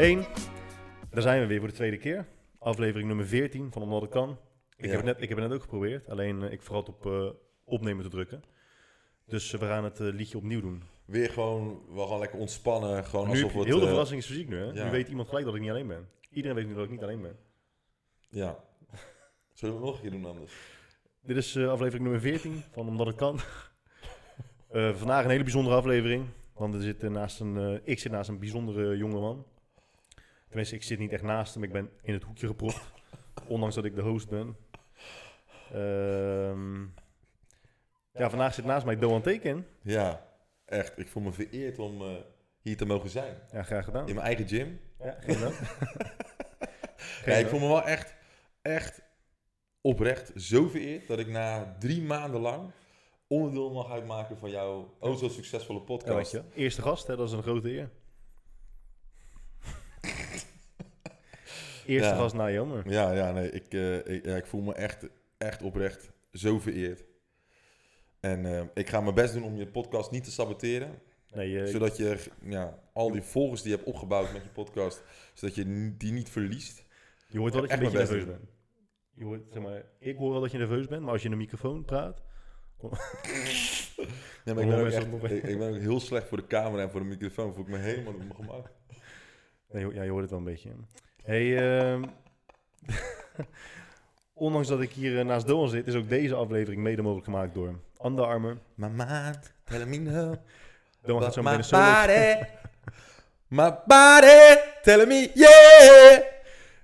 1. Daar zijn we weer voor de tweede keer. Aflevering nummer 14 van Omdat het kan. Ik, Ja. heb, het net, ik heb het net ook geprobeerd, alleen eh, ik vergat op eh, opnemen te drukken. Dus eh, we gaan het liedje opnieuw doen. Weer gewoon, we gaan lekker ontspannen. Gewoon nu, alsof het... heel de verrassing is fysiek nu, hè? ja. Nu weet iemand gelijk dat ik niet alleen ben. Iedereen weet nu dat ik niet alleen ben. Ja. Zullen we het nog een keer doen anders? Dit is aflevering nummer 14 van Omdat het kan. Vandaag een hele bijzondere aflevering. Want er zit, naast een, ik zit naast een bijzondere jongeman. Tenminste, ik zit niet echt naast hem. Ik ben in het hoekje gepropt. ondanks dat ik de host ben. Ehm, ja, vandaag zit naast mij Doan Teken. Ja, echt. Ik voel me vereerd om eh, hier te mogen zijn. Ja, graag gedaan. In mijn eigen gym. Ja. Ja, ik voel me wel echt, echt oprecht zo vereerd dat ik na drie maanden lang onderdeel mag uitmaken van jouw oh zo succesvolle podcast. Eerste gast, hè, dat is een grote eer. Eerste gast na Jammer. Ja, ja, nee, ik, eh, ik, ja, ik voel me echt, echt oprecht zo vereerd. En eh, ik ga mijn best doen om je podcast niet te saboteren. Nee, zodat je ja, al die volgers die je hebt opgebouwd met je podcast, zodat je die niet verliest. Je hoort wel dat je een beetje nerveus bent. Je hoort, zeg maar, ik hoor wel dat je nerveus bent, maar als je in de microfoon praat... Ja, maar ik, ben ook mensen echt, dat nog ik, ik ben ook heel slecht voor de camera en voor de microfoon. Voel ik me helemaal op mijn gemak. Nee, ja, je hoort het wel een beetje. Hey, ehm, ondanks dat ik hier eh, naast Doan zit, is ook deze aflevering mede mogelijk gemaakt door Under Armour. My mind, tell me no. Doan gaat zo meteen een solo... body, my body, tell me yeah.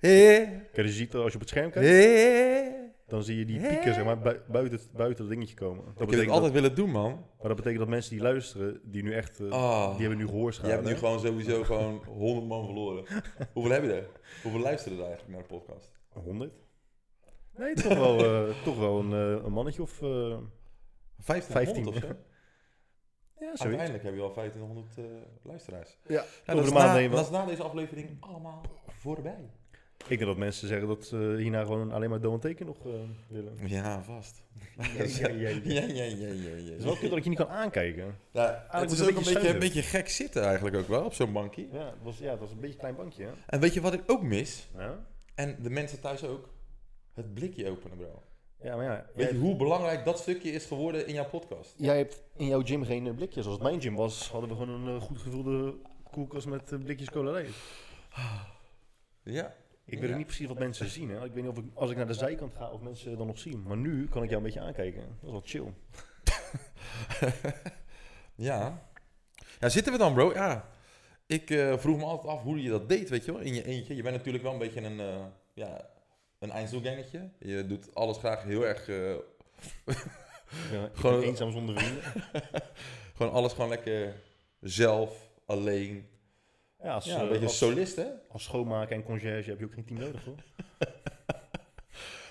Yeah, Kijk, je ziet als je op het scherm kijkt, yeah. Dan zie je die pieken zeg maar, bui- buiten, het, buiten dat dingetje komen. Dat Ik heb het altijd willen doen, man. maar dat betekent dat mensen die luisteren, die nu echt... eh, Ah. Die hebben nu Je gehoorschade. hebt nu hè? gewoon sowieso gewoon 100 man verloren. Hoeveel heb je er? Hoeveel luisteren er eigenlijk naar de podcast? 100? Nee, toch wel, eh, toch wel een, eh, een mannetje of... eh 1500 of zo? ja, zoiets. Uiteindelijk heb je al 1500 eh, luisteraars. Ja, Nou, dat, de is na, heen dat is na deze aflevering allemaal voorbij. Ik denk dat mensen zeggen dat ze hierna gewoon alleen maar Doan Teken nog eh, willen. Ja, vast. Ja, ja, ja, ja. ja, ja, ja, ja, ja. Het is wel kut dat ik je niet kan aankijken. Ja, het moet is ook een beetje beetje, een beetje gek zitten eigenlijk ook wel op zo'n bankje. Ja, het was, ja, het was een beetje een klein bankje, hè? En weet je wat ik ook mis? Ja, En de mensen thuis ook? Het blikje openen, bro. ja maar ja. Weet je hoe belangrijk dat stukje is geworden in jouw podcast? jij hebt in jouw gym geen eh, blikjes. Als het mijn gym was, hadden we gewoon een eh, goed gevulde koelkast met eh, blikjes cola light. Ja. Ik weet Ja. ook niet precies wat mensen zien, hè? Ik weet niet of ik, als ik naar de zijkant ga, of mensen dan nog zien. Maar nu kan ik jou een beetje aankijken. Dat is wel chill. Ja. Ja, zitten we dan, bro? Ja. Ik eh, vroeg me altijd af hoe je dat deed, weet je wel, in je eentje. Je bent natuurlijk wel een beetje een, eh ja, een eindselgangetje. Je doet alles graag heel erg... eh, Ja, Gewoon- eenzaam zonder vrienden. gewoon alles gewoon lekker zelf, alleen. Ja, als, Ja, een eh, beetje als, solist, hè? als schoonmaker en conciërge heb je ook geen team nodig, hoor.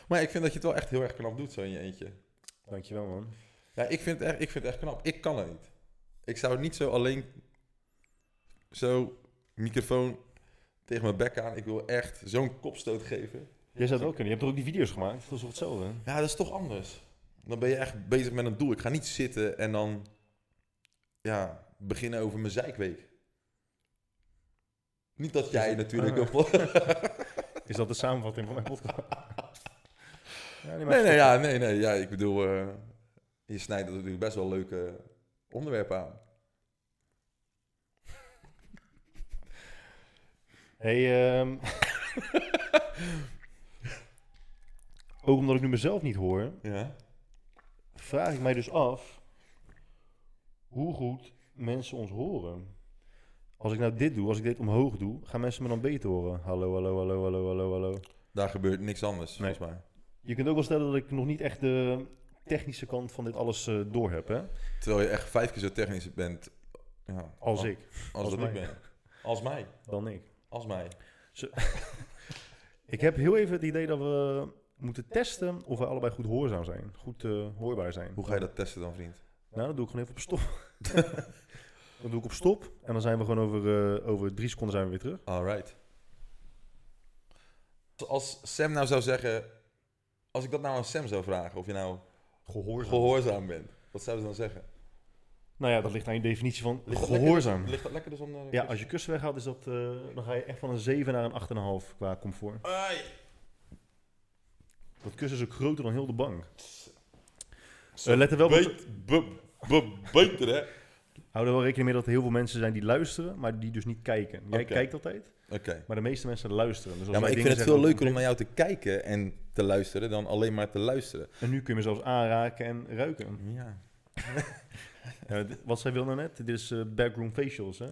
Maar ik vind dat je het wel echt heel erg knap doet, zo in je eentje. Dankjewel, man. Ja, ik vind het echt, ik vind het echt knap. Ik kan het niet. Ik zou het niet zo alleen... Zo, microfoon tegen mijn bek aan. Ik wil echt zo'n kopstoot geven. Jij zou het ook kunnen. Je hebt toch ook die video's gemaakt? Dat is toch hetzelfde? Ja, dat is toch anders. Dan ben je echt bezig met een doel. Ik ga niet zitten en dan ja, beginnen over mijn zijkweek. Niet dat jij natuurlijk... Op- Is dat de samenvatting van mijn podcast? ja, maar Nee, nee, ja, nee, nee. Ja, ik bedoel, eh, je snijdt natuurlijk best wel leuke onderwerpen aan. Hey, ehm ook omdat ik nu mezelf niet hoor, Ja. vraag ik mij dus af hoe goed mensen ons horen. Als ik nou dit doe, als ik dit omhoog doe, gaan mensen me dan beter horen? Hallo, hallo, hallo, hallo, hallo, hallo. Daar gebeurt niks anders, Nee. volgens mij. Je kunt ook wel stellen dat ik nog niet echt de technische kant van dit alles eh door heb, hè? Terwijl je echt vijf keer zo technisch bent ja, Als ik, als, als dat mij. ik ben. Als mij. dan ik. Als mij. Ik heb heel even het idee dat we moeten testen of we allebei goed hoorzaam zijn. Goed eh, hoorbaar zijn. Hoe ga je dat testen dan, vriend? Nou, dat doe ik gewoon even op stop. dat doe ik op stop. En dan zijn we gewoon over, eh, over drie seconden zijn we weer terug. Alright. Als Sam nou zou zeggen... Als ik dat nou aan Sam zou vragen, of je nou Gehoorzaam. gehoorzaam bent. Wat zou ze dan zeggen? Nou ja, dat ligt aan je definitie van Ligt dat gehoorzaam. Lekker, ligt dat lekker dus onder... Ja, als je kussen weghaalt, is dat, eh, dan ga je echt van een 7 naar een 8,5 qua comfort. Ai. Dat kussen is ook groter dan heel de bank. Eh, let er wel op- Bet- be- be- beter, hè? Hou er wel rekening mee dat er heel veel mensen zijn die luisteren, maar die dus niet kijken. Jij kijkt altijd, maar de meeste mensen luisteren. Dus als Ja, maar ik vind het veel leuker om naar jou te kijken en te luisteren dan alleen maar te luisteren. En nu kun je me zelfs aanraken en ruiken. Ja. Ja, wat zij wil nou net, dit is eh, backroom facials. Hè?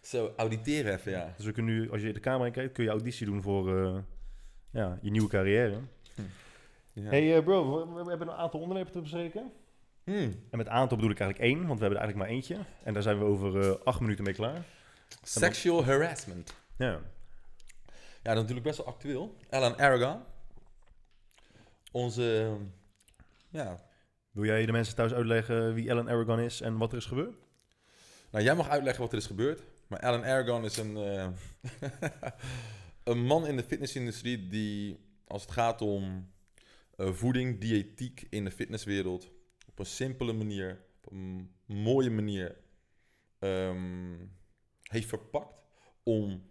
Zo, auditeren even, ja. Dus we kunnen nu, als je de camera in kijkt, kun je auditie doen voor eh, ja, je nieuwe carrière. ja. Hey eh, bro, we, we hebben een aantal onderwerpen te bespreken. Hmm. En met aantal bedoel ik eigenlijk één, want we hebben er eigenlijk maar eentje. En daar zijn we over eh, acht minuten mee klaar. Sexual harassment. Ja. Ja, dat is natuurlijk best wel actueel. Alan Aragon. Onze, ja... Wil jij de mensen thuis uitleggen wie Ellen Aragon is en wat er is gebeurd? Nou, jij mag uitleggen wat er is gebeurd. Maar Alan Aragon is een, eh, een man in de fitnessindustrie die, als het gaat om eh, voeding, diëtiek in de fitnesswereld, op een simpele manier, op een mooie manier, ehm, heeft verpakt om...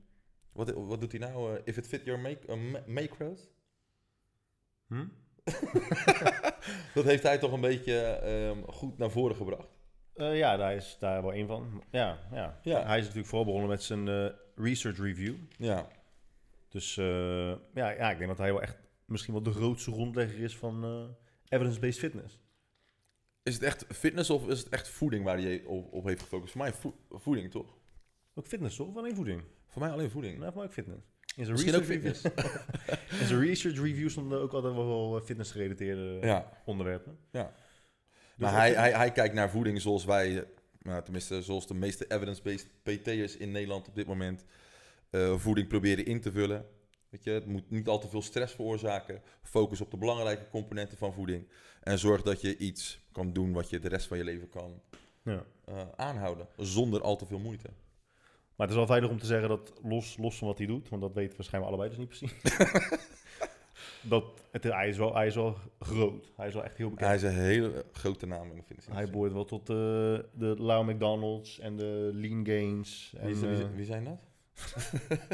Wat, wat doet hij nou? Eh, if it fit your make, ma- macros? Hm? Dat heeft hij toch een beetje ehm, goed naar voren gebracht. Eh, ja, daar is daar wel één van. Ja, ja. Ja. Hij is natuurlijk vooral begonnen met zijn research review. Ja. Dus ja, ja, ik denk dat hij wel echt misschien wel de grootste grondlegger is van evidence-based fitness. Is het echt fitness of is het echt voeding waar hij op, op heeft gefocust? Voor mij vo- voeding, toch? Ook fitness, toch? Of alleen voeding? Voor mij alleen voeding. Nou, voor mij ook fitness. In zijn Misschien ook research reviews. In zijn research reviews stonden ook altijd wel eh, fitness-gerelateerde Ja, onderwerpen. Ja. Dus maar hij, hij, hij kijkt naar voeding zoals wij, eh, nou, tenminste zoals de meeste evidence-based PT'ers in Nederland op dit moment, eh, voeding proberen in te vullen. Weet je, het moet niet al te veel stress veroorzaken. Focus op de belangrijke componenten van voeding. En zorg dat je iets kan doen wat je de rest van je leven kan Ja. eh, aanhouden. Zonder al te veel moeite. Maar het is wel veilig om te zeggen dat, los, los van wat hij doet, want dat weten we waarschijnlijk allebei dus niet precies. dat het, hij, is wel, hij is wel groot. Hij is wel echt heel bekend. Hij is een hele grote naam in de Hij fitnessindustrie. behoort wel tot de, de Lau McDonald's en de Lean Gains. En, Wie, is- wie, eh, wie zijn dat?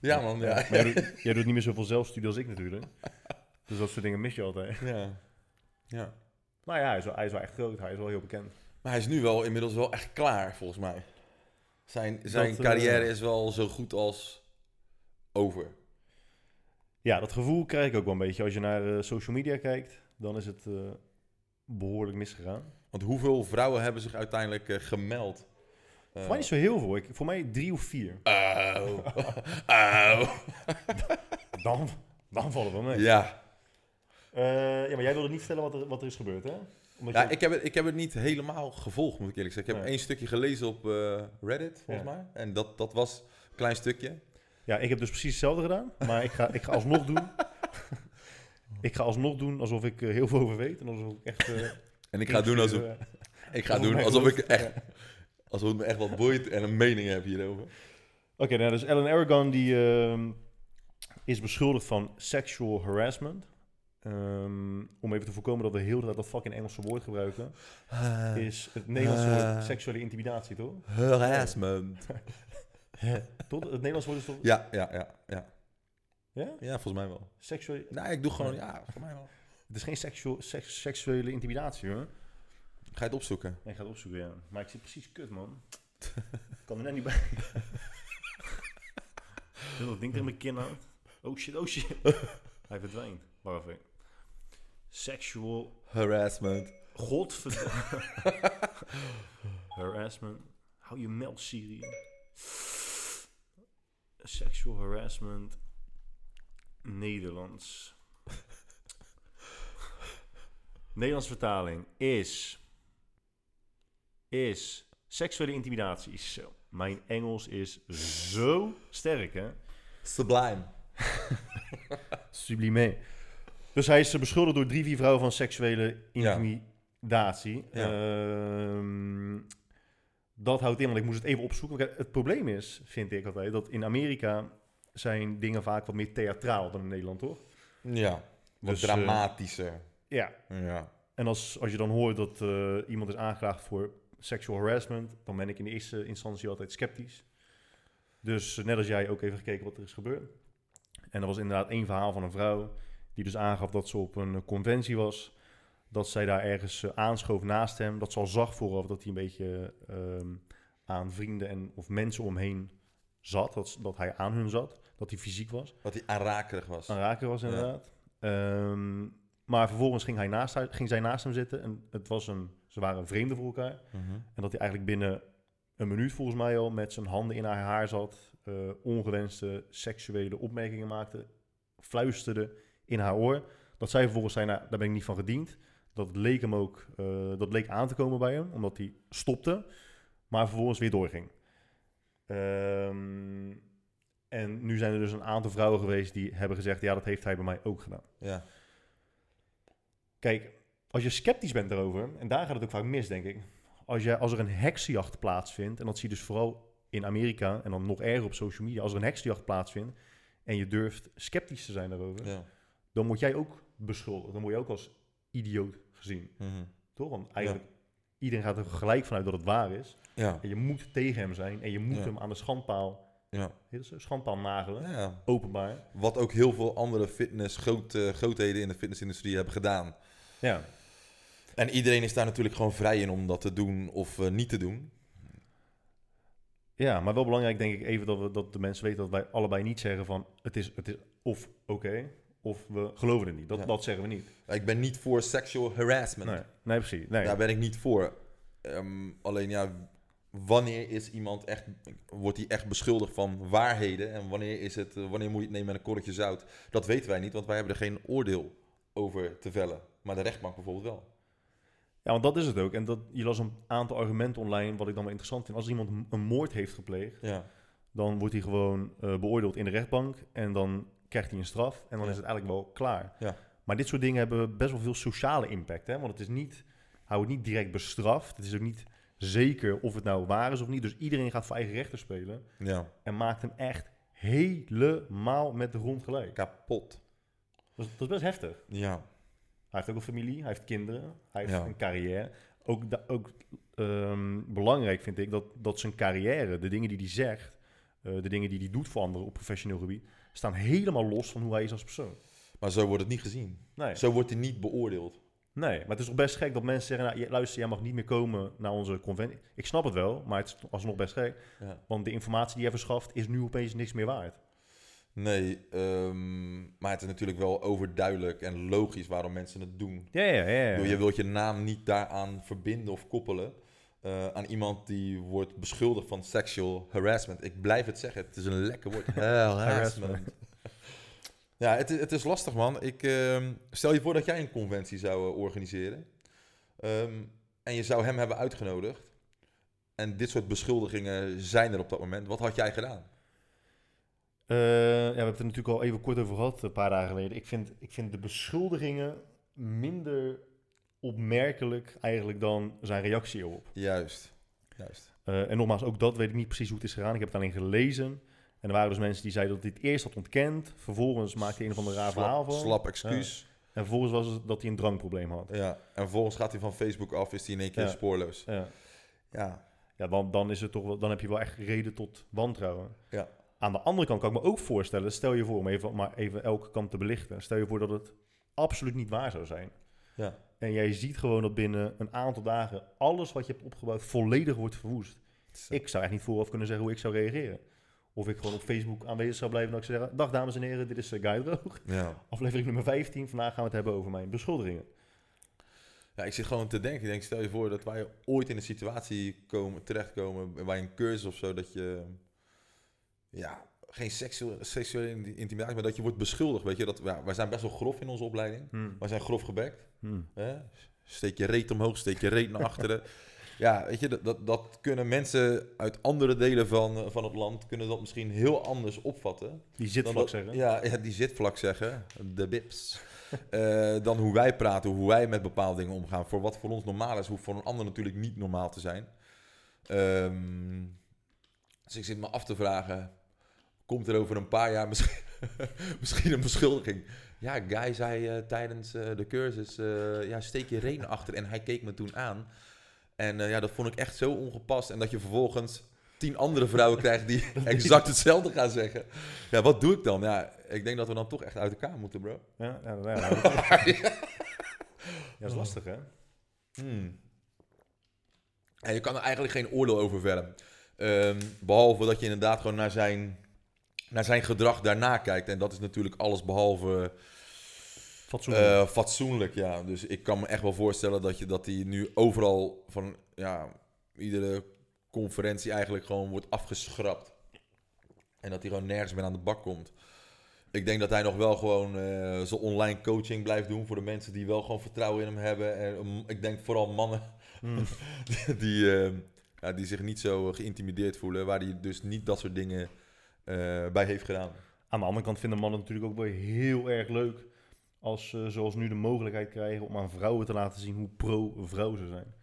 ja man, ja. jij, doet, jij doet niet meer zoveel zelfstudie als ik natuurlijk. Dus dat soort dingen mis je altijd. ja. Ja. Maar ja, hij is, wel, hij is wel echt groot. Hij is wel heel bekend. Maar hij is nu wel inmiddels wel echt klaar, volgens mij. Zijn, zijn Dat, eh, carrière is wel zo goed als over. Ja, dat gevoel krijg ik ook wel een beetje. Als je naar eh, social media kijkt, dan is het eh, behoorlijk misgegaan. Want hoeveel vrouwen hebben zich uiteindelijk gemeld? Voor mij niet zo heel veel. Ik, voor mij drie of vier. Oh. oh. Dan, dan valt het wel mee. Ja, ja, maar jij wilde niet vertellen wat er, wat er is gebeurd, hè? Omdat ja je- ik, heb het, ik heb het niet helemaal gevolgd, moet ik eerlijk zeggen. Ik heb Nee. één stukje gelezen op eh, Reddit, volgens Ja. mij. En dat, dat was een klein stukje. ja, ik heb dus precies hetzelfde gedaan. Maar ik ga, ik ga alsnog doen... ik ga alsnog doen alsof ik er heel veel over weet. En alsof ik echt... eh, En ik ga doen alsof, eh, ik ga doen alsof ik echt, alsof het me echt wat boeit en een mening heb hierover. Oké, nou, dus Ellen Aragon die ehm, is beschuldigd van sexual harassment. Ehm, om even te voorkomen dat we heel de tijd dat fucking Engelse woord gebruiken, is het Nederlandse Eh. woord seksuele intimidatie, toch? Harassment. Toch? Het Nederlandse woord is toch... Ja, ja, ja, ja. Ja? Ja, volgens mij wel. Seksuele... Nou, ik doe gewoon, ja, voor mij wel. Het is geen seksueel, seks- seksuele intimidatie, hoor. Ga je het opzoeken? Nee, ik ga het opzoeken, ja. Maar ik zit precies kut, man. Ik kan er net niet bij. Ik dat ding tegen mijn kin houdt. Oh shit, oh shit. Hij verdwijnt. Wacht even. Sexual Harassment. Godverdomme. harassment. Hou je meld, Siri. Sexual harassment. Nederlands. Nederlandse vertaling is... Is... Seksuele intimidatie. Zo. Mijn Engels is zo sterk, hè? Sublime. Sublime. Dus hij is beschuldigd door drie, vier vrouwen van seksuele intimidatie. Ja. Ehm, dat houdt in, want ik moest het even opzoeken. Het probleem is, vind ik altijd, dat in Amerika zijn dingen vaak wat meer theatraal dan in Nederland, toch? Ja. Wat Dus, eh, dramatischer. Ja. ja. en als, als je dan hoort dat eh, iemand is aangeklaagd voor sexual harassment, dan ben ik in de eerste instantie altijd sceptisch. Dus net als jij ook even gekeken wat er is gebeurd. En er was inderdaad één verhaal van een vrouw die dus aangaf dat ze op een eh, conventie was. Dat zij daar ergens eh, aanschoof naast hem. Dat ze al zag vooraf dat hij een beetje ehm, aan vrienden en, of mensen omheen zat. Dat, dat hij aan hun zat. Dat hij fysiek was. Dat hij aanrakerig was. Aan raken was inderdaad. Ehm, maar vervolgens ging, hij naast, haar- ging zij naast hem zitten. En het was een, ze waren vreemden voor elkaar. Mhm. En dat hij eigenlijk binnen een minuut volgens mij al met zijn handen in haar haar zat. eh, ongewenste seksuele opmerkingen maakte. Fluisterde in haar oor. Dat zij vervolgens zei, nou, daar ben ik niet van gediend. Dat leek hem ook, eh, dat leek aan te komen bij hem. Omdat hij stopte. Maar vervolgens weer doorging. Ehm, en nu zijn er dus een aantal vrouwen geweest die hebben gezegd... ja, dat heeft hij bij mij ook gedaan. Ja. Kijk, als je sceptisch bent daarover, en daar gaat het ook vaak mis, denk ik. Als, je, als er een heksenjacht plaatsvindt, en dat zie je dus vooral in Amerika en dan nog erger op social media, als er een heksenjacht plaatsvindt en je durft sceptisch te zijn daarover, ja. Dan word jij ook beschuldigd. Dan word je ook als idioot gezien, Mhm. toch? Want eigenlijk, iedereen gaat er gelijk vanuit dat het waar is. Ja. En je moet tegen hem zijn en je moet Ja. hem aan de schandpaal, Ja. het zo? schandpaal nagelen, ja. openbaar. Wat ook heel veel andere fitness, grote, grootheden in de fitnessindustrie hebben gedaan. Ja. En iedereen is daar natuurlijk gewoon vrij in om dat te doen of eh, niet te doen. Ja, maar wel belangrijk denk ik even dat, we, dat de mensen weten dat wij allebei niet zeggen van het is, het is of oké of we geloven het niet. Dat, Ja. dat zeggen we niet. Ik ben niet voor sexual harassment. Nee, nee precies. Nee. Daar ben ik niet voor. Ehm, alleen ja, wanneer is iemand echt, wordt hij echt beschuldigd van waarheden? En wanneer, is het, eh, wanneer moet je het nemen met een korreltje zout? Dat weten wij niet, want wij hebben er geen oordeel over te vellen. Maar de rechtbank bijvoorbeeld wel. Ja, want dat is het ook. En dat, je las een aantal argumenten online wat ik dan wel interessant vind. Als iemand een- een moord heeft gepleegd, Ja, dan wordt hij gewoon eh, beoordeeld in de rechtbank en dan krijgt hij een straf en dan Ja. is het eigenlijk wel klaar. Ja. Maar dit soort dingen hebben best wel veel sociale impact, hè? want het is niet, hij wordt niet direct bestraft. Het is ook niet zeker of het nou waar is of niet. Dus iedereen gaat voor eigen rechten spelen. ja. En maakt hem echt helemaal met de grond gelijk. kapot. Dat is, dat is best heftig. Ja, Hij heeft ook een familie, hij heeft kinderen, hij heeft Ja. een carrière. Ook, da- ook ehm, belangrijk vind ik dat, dat zijn carrière, de dingen die hij zegt, eh, de dingen die hij doet voor anderen op professioneel gebied, staan helemaal los van hoe hij is als persoon. maar zo wordt het niet gezien. Nee, Zo wordt hij niet beoordeeld. nee maar het is toch best gek dat mensen zeggen, nou, je- luister, jij mag niet meer komen naar onze conventie. Ik snap het wel, maar het is alsnog best gek. Ja. Want de informatie die jij verschaft is nu opeens niks meer waard. Nee, ehm, maar het is natuurlijk wel overduidelijk en logisch waarom mensen het doen. Ja, ja, ja. Ja. bedoel, Je wilt je naam niet daaraan verbinden of koppelen. Eh, aan iemand die wordt beschuldigd van sexual harassment. Ik blijf het zeggen, het is een lekker woord. harassment. ja, het, is- het is lastig man. Ik, ehm, stel je voor dat jij een conventie zou eh, organiseren. Ehm, en je zou hem hebben uitgenodigd. En dit soort beschuldigingen zijn er op dat moment. Wat had jij gedaan? Eh, ja, we hebben het er natuurlijk al even kort over gehad, een paar dagen geleden. Ik vind, ik vind de beschuldigingen minder opmerkelijk eigenlijk dan zijn reactie erop. Juist. Juist. Eh, en nogmaals, ook dat weet ik niet precies hoe het is gegaan. Ik heb het alleen gelezen. En er waren dus mensen die zeiden dat hij het eerst had ontkend. Vervolgens maakte hij een of ander raar verhaal Slap, van. slap excuus. En vervolgens was het dat hij een drankprobleem had. Ja. En vervolgens gaat hij van Facebook af, is hij in één keer Ja. spoorloos. Ja, Ja. ja dan, dan, is het toch wel, dan heb je wel echt reden tot wantrouwen. Ja. Aan de andere kant kan ik me ook voorstellen, stel je voor, om even, maar even elke kant te belichten. Stel je voor dat het absoluut niet waar zou zijn. Ja. En jij ziet gewoon dat binnen een aantal dagen alles wat je hebt opgebouwd volledig wordt verwoest. Ik zou echt niet vooraf kunnen zeggen hoe ik zou reageren. Of ik gewoon op Facebook aanwezig zou blijven en dat ik zou zeggen... Dag dames en heren, dit is uh, Guy Droog. Ja. Aflevering nummer 15. Vandaag gaan we het hebben over mijn beschuldigingen. ja, ik zit gewoon te denken. Ik denk, stel je voor dat wij ooit in een situatie komen, terechtkomen bij een cursus of zo, dat je, ja, geen seksuele, seksuele intimidatie, maar dat je wordt beschuldigd, weet je. Dat, ja, wij zijn best wel grof in onze opleiding. Hmm. Wij zijn grof gebekt. Hmm. Hè? Steek je reet omhoog, steek je reet naar achteren. Ja, weet je, dat, dat, dat kunnen mensen uit andere delen van, eh, van het land, kunnen dat misschien heel anders opvatten. Die zit Dan vlak dat- zeggen. Ja, ja, die zit vlak zeggen. De bips. Eh, dan hoe wij praten, hoe wij met bepaalde dingen omgaan. Voor wat voor ons normaal is, hoeft voor een ander natuurlijk niet normaal te zijn. Ehm, dus ik zit me af te vragen, komt er over een paar jaar misschien, Misschien een beschuldiging. Ja, Guy zei eh, tijdens eh, de cursus, eh, ja, steek je reden achter. En hij keek me toen aan. En ja, dat vond ik echt zo ongepast. En dat je vervolgens tien andere vrouwen krijgt die exact hetzelfde gaan zeggen. Ja, wat doe ik dan? Ja, ik denk dat we dan toch echt uit elkaar moeten, bro. Ja, ja, ja, ja, dat- ja, dat is lastig, hè? Hmm. En je kan er eigenlijk geen oordeel over vellen. Ehm, behalve dat je inderdaad gewoon naar zijn, naar zijn gedrag daarna kijkt. En dat is natuurlijk alles behalve Fatsoenlijk. eh, fatsoenlijk. Ja. Dus ik kan me echt wel voorstellen dat, je, dat hij nu overal van ja, iedere conferentie eigenlijk gewoon wordt afgeschrapt. En dat hij gewoon nergens meer aan de bak komt. Ik denk dat hij nog wel gewoon eh zijn online coaching blijft doen voor de mensen die wel gewoon vertrouwen in hem hebben. En um, ik denk vooral mannen Mm. die, eh, ja, die zich niet zo geïntimideerd voelen, waar hij dus niet dat soort dingen eh, bij heeft gedaan. Aan de andere kant vinden mannen natuurlijk ook wel heel erg leuk als ze zoals nu de mogelijkheid krijgen om aan vrouwen te laten zien hoe pro-vrouw ze zijn.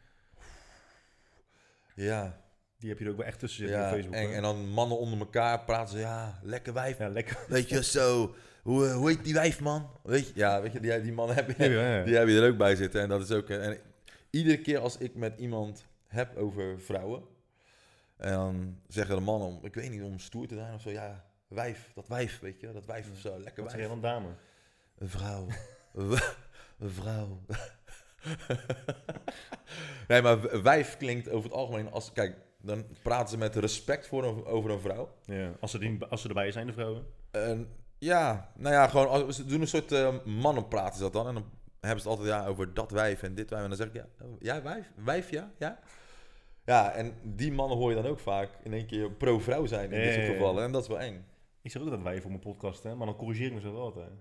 Ja, Die heb je er ook wel echt tussen zitten ja op Facebook. en, en dan mannen onder elkaar praten ze, ja, lekker wijf. ja, lekker. Weet je, zo, hoe, hoe heet die wijf, man? Weet je, ja, weet je, die, die man heb je, ja. die heb je er ook bij zitten. En dat is ook, en iedere keer als ik met iemand heb over vrouwen, en dan zeggen de mannen, ik weet niet, om stoer te zijn of zo, ja, wijf, dat wijf, weet je, dat wijf of zo, lekker Wat zeg wijf. van dame? Een vrouw. Een vrouw. nee, maar wijf klinkt over het algemeen als... Kijk, dan praten ze met respect voor een, over een vrouw. Ja, als, ze die, als ze erbij zijn, de vrouwen. En ja, nou ja, gewoon... Als, ze doen een soort uh, mannenpraat is dat dan. En dan hebben ze het altijd ja, over dat wijf en dit wijf. En dan zeg ik, ja, ja wijf? Wijf, ja? Ja? Ja, en die mannen hoor je dan ook vaak in één keer pro-vrouw zijn in dit soort gevallen. En dat is wel eng. Ik zeg ook dat wij voor mijn podcast, hè, maar dan corrigeer ik mezelf altijd.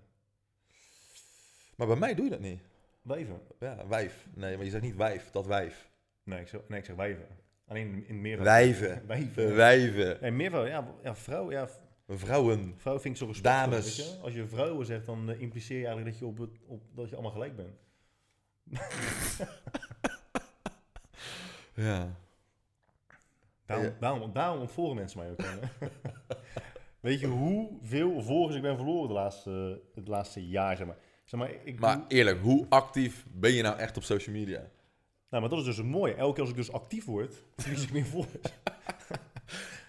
Maar bij mij doe je dat niet. Wijven? Ja, wijf. Nee, maar je zegt niet wijf, dat wijf. Nee, ik zeg, nee, ik zeg wijven. Alleen in meer Wijven. Wijven. Wijven. Nee, meervoud. Ja, ja, vrouw, ja, Vrouwen. vrouw vind ik zo respectvol. Dames. Weet je? Als je vrouwen zegt, dan eh, impliceer je eigenlijk dat je, op het, op, dat je allemaal gelijk bent. Ja. Daarom, Ja. daarom, daarom ontvolgen mensen mij ook. Weet je hoeveel volgers ik ben verloren de laatste, het laatste jaar, zeg maar. Zeg maar, ik Maar doe- eerlijk, hoe actief ben je nou echt op social media? nou, maar dat is dus het mooie. Elke keer als ik dus actief word, verlies ik meer volgers.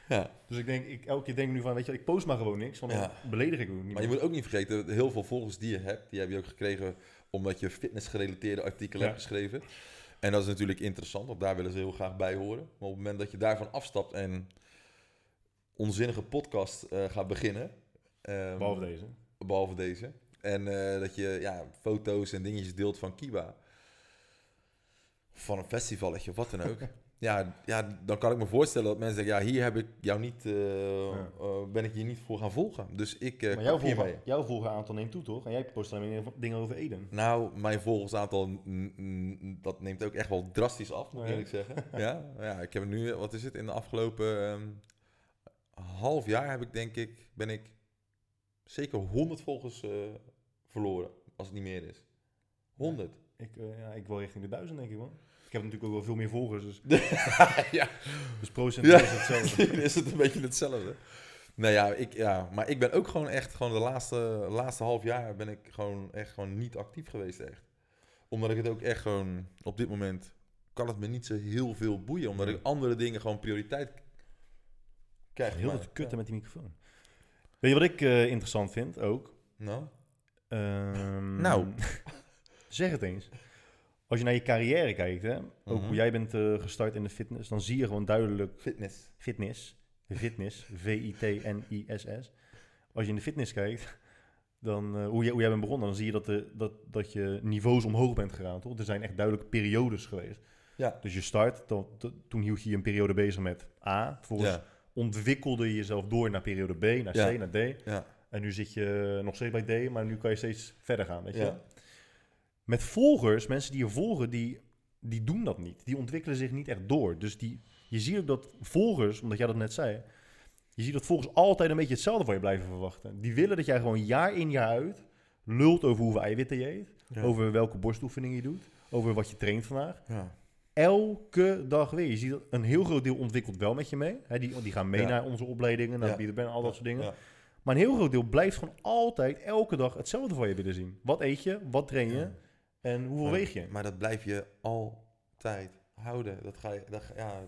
Ja. Dus ik denk, ik, elke keer denk ik nu van, weet je, ik post maar gewoon niks, want dan Ja. beledig ik ook niet Maar je meer. moet ook niet vergeten, heel veel volgers die je hebt, die heb je ook gekregen omdat je fitnessgerelateerde artikelen Ja. hebt geschreven. En dat is natuurlijk interessant, want daar willen ze heel graag bij horen. Maar op het moment dat je daarvan afstapt en onzinnige podcast eh, gaat beginnen, ehm, Behalve deze. behalve deze, en eh, dat je ja, foto's en dingetjes deelt van Kiba, van een festivalletje of wat dan ook. Ja, ja, dan kan ik me voorstellen dat mensen zeggen, ja, hier heb ik jou niet, eh, Ja. eh, ben ik je niet voor gaan volgen. Dus ik uh, Maar jouw, volger, jouw volgeraantal neemt toe, toch? En jij post alleen maar dingen over Eden. Nou, mijn volgersaantal, dat neemt ook echt wel drastisch af, moet ik eerlijk zeggen. ja, ja, ik heb nu, wat is het, in de afgelopen ehm, half jaar heb ik denk ik, ben ik zeker 100 volgers verloren, als het niet meer is. 100. Ik, ja, ik wil richting de duizend, denk ik, man. Ik heb natuurlijk ook wel veel meer volgers, dus, ja, dus procent Ja. is hetzelfde. is het een beetje hetzelfde. Nou ja, ik, ja, maar ik ben ook gewoon echt, gewoon de laatste, laatste half jaar ben ik gewoon echt gewoon niet actief geweest, echt. Omdat ik het ook echt gewoon, op dit moment kan het me niet zo heel veel boeien. Omdat ik andere dingen gewoon prioriteit krijg. Heel kutten ja. met die microfoon. Weet je wat ik eh, interessant vind, ook? Nou? Ehm, Nou. zeg het eens. Als je naar je carrière kijkt, hè, ook Mhm. hoe jij bent eh, gestart in de fitness, dan zie je gewoon duidelijk Fitness. fitness. Fitness, V-I-T-N-I-S-S. Als je in de fitness kijkt, dan, eh, hoe, jij, hoe jij bent begonnen, dan zie je dat, de, dat, dat je niveaus omhoog bent gegaan, toch? Er zijn echt duidelijke periodes geweest. Ja. Dus je start, dan, toen hield je je een periode bezig met A. Vervolgens Ja, ontwikkelde je jezelf door naar periode B, naar C, Ja. naar D. ja, En nu zit je nog steeds bij D, maar nu kan je steeds verder gaan, weet je Ja. Met volgers, mensen die je volgen, die, die doen dat niet. Die ontwikkelen zich niet echt door. Dus die, je ziet ook dat volgers, omdat jij dat net zei... Je ziet dat volgers altijd een beetje hetzelfde van je blijven verwachten. Die willen dat jij gewoon jaar in jaar uit lult over hoeveel eiwitten je eet. ja. Over welke borstoefeningen je doet. Over wat je traint vandaag. ja. Elke dag weer. Je ziet dat een heel groot deel ontwikkelt wel met je mee. Die, die gaan mee Ja. naar onze opleidingen, naar Ja. Pan, al dat soort dingen. Maar een heel groot deel blijft gewoon altijd, elke dag, hetzelfde van je willen zien. Wat eet je? Wat train je? En hoeveel Maar- weeg je? Maar dat blijf je altijd houden. Dat ga je, dat, ja,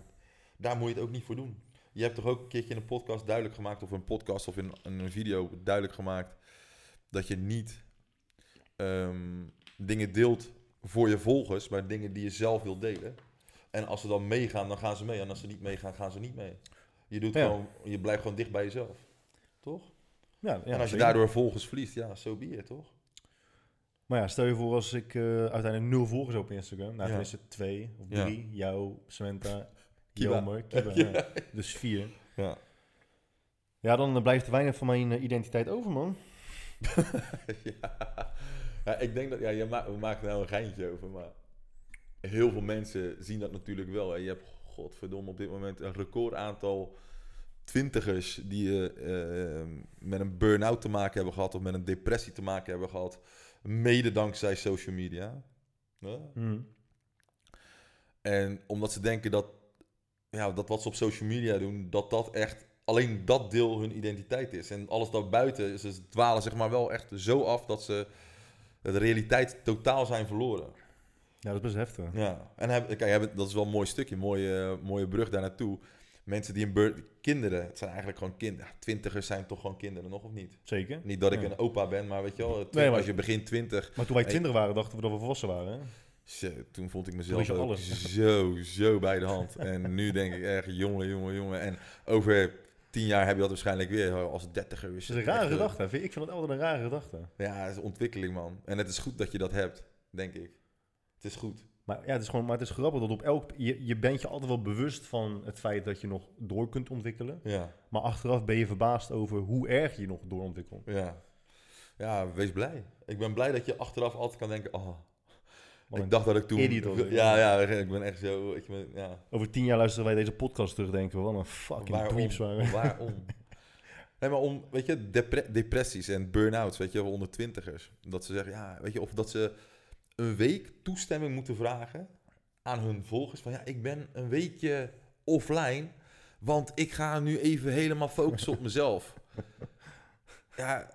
daar moet je het ook niet voor doen. Je hebt toch ook een keertje in een podcast duidelijk gemaakt, of een podcast of in, in een video duidelijk gemaakt, dat je niet ehm, dingen deelt voor je volgers, maar dingen die je zelf wilt delen. En als ze dan meegaan, dan gaan ze mee. En als ze niet meegaan, gaan ze niet mee. Je, doet Ja. gewoon, je blijft gewoon dicht bij jezelf. Toch? Ja, ja, en als je daardoor volgers verliest, ja, zo be it, toch? Maar ja, stel je voor als ik eh, uiteindelijk nul volgers op Instagram. Nou, Ja. tenminste twee of drie. Jou, Samantha, Kiba. Ja. ja. Dus vier. Ja. Ja, dan blijft er weinig van mijn eh, identiteit over, man. ja. ja, ik denk dat, ja, je ma we maken nou een geintje over, maar heel veel mensen zien dat natuurlijk wel. Hè. Je hebt, godverdomme, op dit moment een record aantal twintigers die eh, met een burn-out te maken hebben gehad of met een depressie te maken hebben gehad, mede dankzij social media. Ja. Hm. En omdat ze denken dat, ja, dat wat ze op social media doen, dat dat echt alleen dat deel hun identiteit is. En alles daarbuiten, ze dwalen zeg maar wel echt zo af dat ze de realiteit totaal zijn verloren. Ja, dat is best heftig. Ja, en heb, kijk, dat is wel een mooi stukje, mooie, mooie brug daar naartoe. Mensen die een bur- kinderen, het zijn eigenlijk gewoon kinderen. Twintigers zijn toch gewoon kinderen, nog of niet? Zeker. Niet dat ik Ja. een opa ben, maar weet je wel, twi- Nee, maar- als je begint twintig, Maar toen wij twintig waren, dachten we dat we volwassen waren. Hè? Zo, toen vond ik mezelf ook alles. zo, zo bij de hand. En nu denk ik echt, jongen, jongen, jongen. En over tien jaar heb je dat waarschijnlijk weer als dertiger. Dat is een rare gedachte. hè. Ik vind dat altijd een rare gedachte. Ja, het is ontwikkeling, man. En het is goed dat je dat hebt, denk ik. Het is goed. Maar ja, het is gewoon, maar het is grappig dat op elk, je, je bent je altijd wel bewust van het feit dat je nog door kunt ontwikkelen. Ja, Maar achteraf ben je verbaasd over hoe erg je nog doorontwikkelt. ja. Ja, wees blij. Ik ben blij dat je achteraf altijd kan denken, oh, Wat ik dacht dat ik toen... idiot ja, ja, ik ben echt zo... ja. Over tien jaar luisteren wij deze podcast terug denken wat een fucking Waarom? dweeps waren. Waarom? Nee, maar om, weet je, depre- depressies en burn-outs, weet je, onder twintigers. Dat ze zeggen, ja, weet je, of dat ze een week toestemming moeten vragen aan hun volgers. Van ja, ik ben een weekje offline, want ik ga nu even helemaal focussen op mezelf. Ja,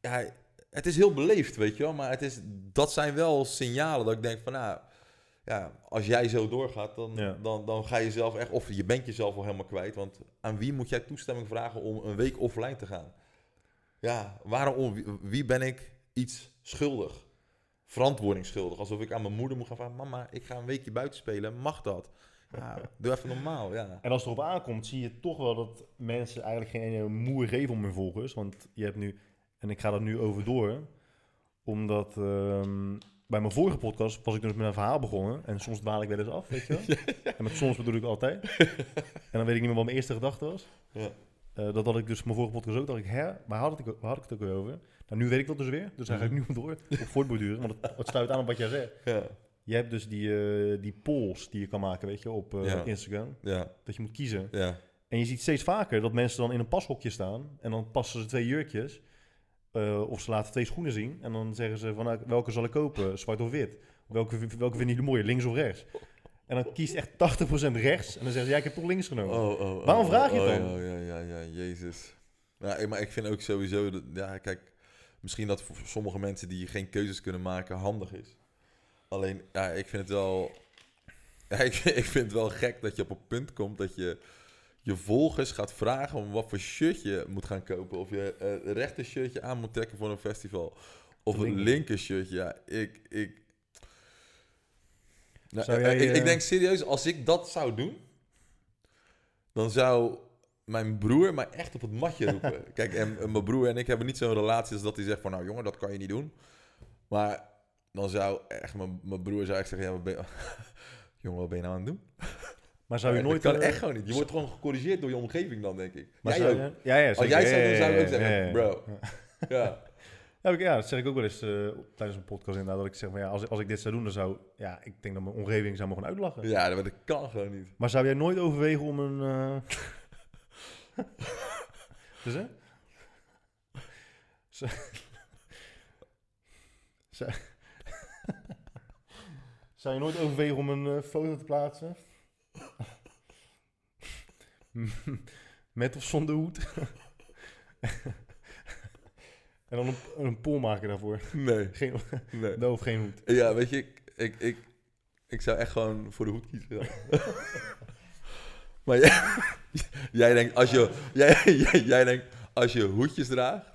ja, het is heel beleefd, weet je wel, maar het is, dat zijn wel signalen dat ik denk van, nou, ja, als jij zo doorgaat, dan, Ja. dan, dan ga je zelf echt, of je bent jezelf al helemaal kwijt. Want aan wie moet jij toestemming vragen om een week offline te gaan? Ja, waarom, wie, wie ben ik iets schuldig? Verantwoording schuldig. Alsof ik aan mijn moeder moet gaan vragen, mama, ik ga een weekje buiten spelen, mag dat? Ja, doe even normaal, ja. En als het erop aankomt, zie je toch wel dat mensen eigenlijk geen ene moer geven om hun volgers. Want je hebt nu, en ik ga er nu over door, omdat ehm, bij mijn vorige podcast was ik dus met een verhaal begonnen. En soms dwaal ik wel eens af, weet je wel. En met soms bedoel ik altijd. En dan weet ik niet meer wat mijn eerste gedachte was. Ja. Eh, dat had ik dus mijn vorige podcast ook. dacht ik, hè, waar had ik, waar had ik het ook weer over? Nou, nu weet ik dat dus weer. Dus daar ga ik nu door. Op voortborduren. Want het, het sluit aan op wat jij zegt. Ja, Je hebt dus die, eh, die polls die je kan maken, weet je, op eh, Ja. Instagram. ja, Dat je moet kiezen. ja. En je ziet steeds vaker dat mensen dan in een pashokje staan. En dan passen ze twee jurkjes. eh, of ze laten twee schoenen zien. En dan zeggen ze van nou, welke zal ik kopen? Zwart of wit? Welke, welke vinden jullie mooier? Links of rechts? En dan kiest echt 80% rechts. En dan zeggen ze ja, ik heb toch links genomen. Oh, oh, oh, Waarom vraag je het oh, dan? Ja, ja, ja, ja, jezus. Ja, maar ik vind ook sowieso, dat, ja, kijk, misschien dat voor sommige mensen die geen keuzes kunnen maken handig is. Alleen, ja, ik vind het wel, ja, ik, ik vind het wel gek dat je op een punt komt dat je je volgers gaat vragen om wat voor shirt je moet gaan kopen. Of je eh, een rechter shirtje aan moet trekken voor een festival. Of een Linker. shirtje. Ja, ik, ik, nou, eh, jij, ik, ik eh, denk serieus, als ik dat zou doen, dan zou mijn broer mij echt op het matje roepen. Kijk, en, en mijn broer en ik hebben niet zo'n relatie als dat hij zegt van, nou jongen, dat kan je niet doen. Maar dan zou echt, mijn, mijn broer zou echt zeggen, ja, wat ben jongen, wat ben je nou aan het doen? Maar zou je dat nooit... kan eh, echt gewoon niet. Je wordt gewoon gecorrigeerd door je omgeving dan, denk ik. maar jij ook. je- ja, ja, Als jij zou doen, ja, zou ik ook zeggen, bro. Ja. Ja. Ja, ik- ja, dat zeg ik ook wel eens eh, tijdens een podcast inderdaad. Dat ik zeg van ja, als, als ik dit zou doen, dan zou... Ja, ik denk dat mijn omgeving zou me gewoon uitlachen. ja, dat dat kan gewoon niet. Maar zou jij nooit overwegen om een... eh dus hè? Zou... zou... zou je nooit overwegen om een eh, foto te plaatsen? Met of zonder hoed? En dan een, een pool maken daarvoor. Nee, Geen, nee. no of geen hoed. Ja, weet je, ik, ik, ik, ik zou echt gewoon voor de hoed kiezen. Maar jij, jij denkt, als je, jij, jij, jij denkt, als je hoedjes draagt...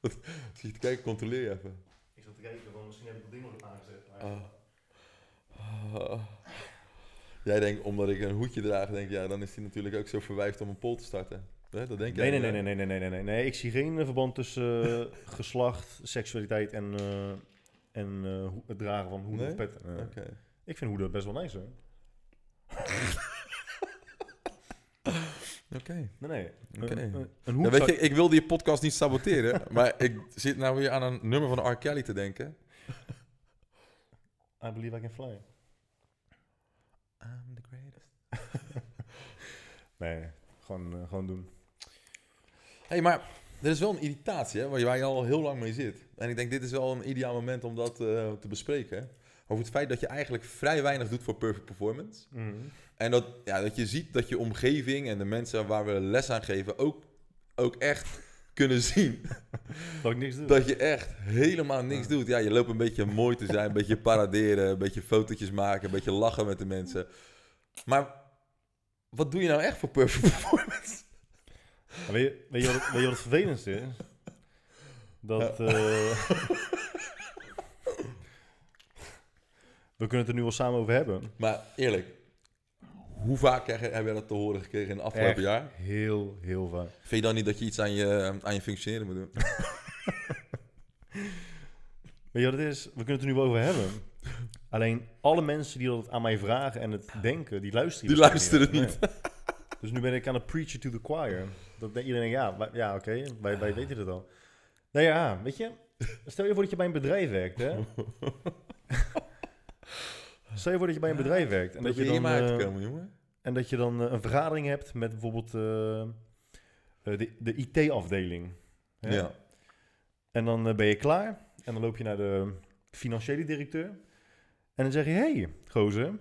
Wat, zit je te kijken, controleer je even. Ik zat te kijken, want misschien heb ik dat ding nog aangezet. Ah. Ah. Jij denkt, omdat ik een hoedje draag, denk ja, dan is hij natuurlijk ook zo verwijfd om een pol te starten. Hè, dat denk Nee, jij nee, nee, nee, nee, nee, nee, nee, nee. Ik zie geen verband tussen eh, geslacht, seksualiteit en, eh, en eh, het dragen van hoeden Nee? of petten. Oké. Ik vind hoeden best wel nice hoor. Oké. Nee, nee. Een, een, een hoed Ja, weet je, ik wilde je podcast niet saboteren, maar ik zit nou weer aan een nummer van R. Kelly te denken. I believe I can fly. I'm the greatest. Nee, gewoon, eh, gewoon doen. hey, maar er is wel een irritatie hè, waar, je, waar je al heel lang mee zit. En ik denk, dit is wel een ideaal moment om dat eh, te bespreken. Over het feit dat je eigenlijk vrij weinig doet voor perfect performance. En dat, ja, dat je ziet dat je omgeving en de mensen waar we les aan geven ook, ook echt kunnen zien Dat ik niks doe. dat je echt helemaal niks Ja. doet. Ja, je loopt een beetje mooi te zijn, een beetje paraderen, een beetje fotootjes maken, een beetje lachen met de mensen. Maar wat doe je nou echt voor perfect performance? Weet je, weet, je wat, het- weet je wat het vervelendste is? Dat... eh, we kunnen het er nu wel samen over hebben. Maar eerlijk, hoe vaak krijg je- heb jij dat te horen gekregen in het afgelopen Echt? jaar? Heel, heel vaak. Vind je dan niet dat je iets aan je, aan je functioneren moet doen? Weet je wat het is? We kunnen het er nu wel over hebben. Alleen alle mensen die dat aan mij vragen en het denken, die luisteren Die luisteren Nee. Dus nu ben ik aan het preachen to the choir. Dat iedereen denkt, ja, wij- ja oké, wij, wij weten het al. Nou ja, weet je, stel je voor dat je bij een bedrijf werkt, hè. Stel je voor dat je bij een bedrijf werkt. En dat dat, je dan, te eh, komen, jongen. en dat je dan eh, een vergadering hebt met bijvoorbeeld eh, de, de IT-afdeling. Ja. En dan ben je klaar. En dan loop je naar de financiële directeur. En dan zeg je, hé, hey, gozer,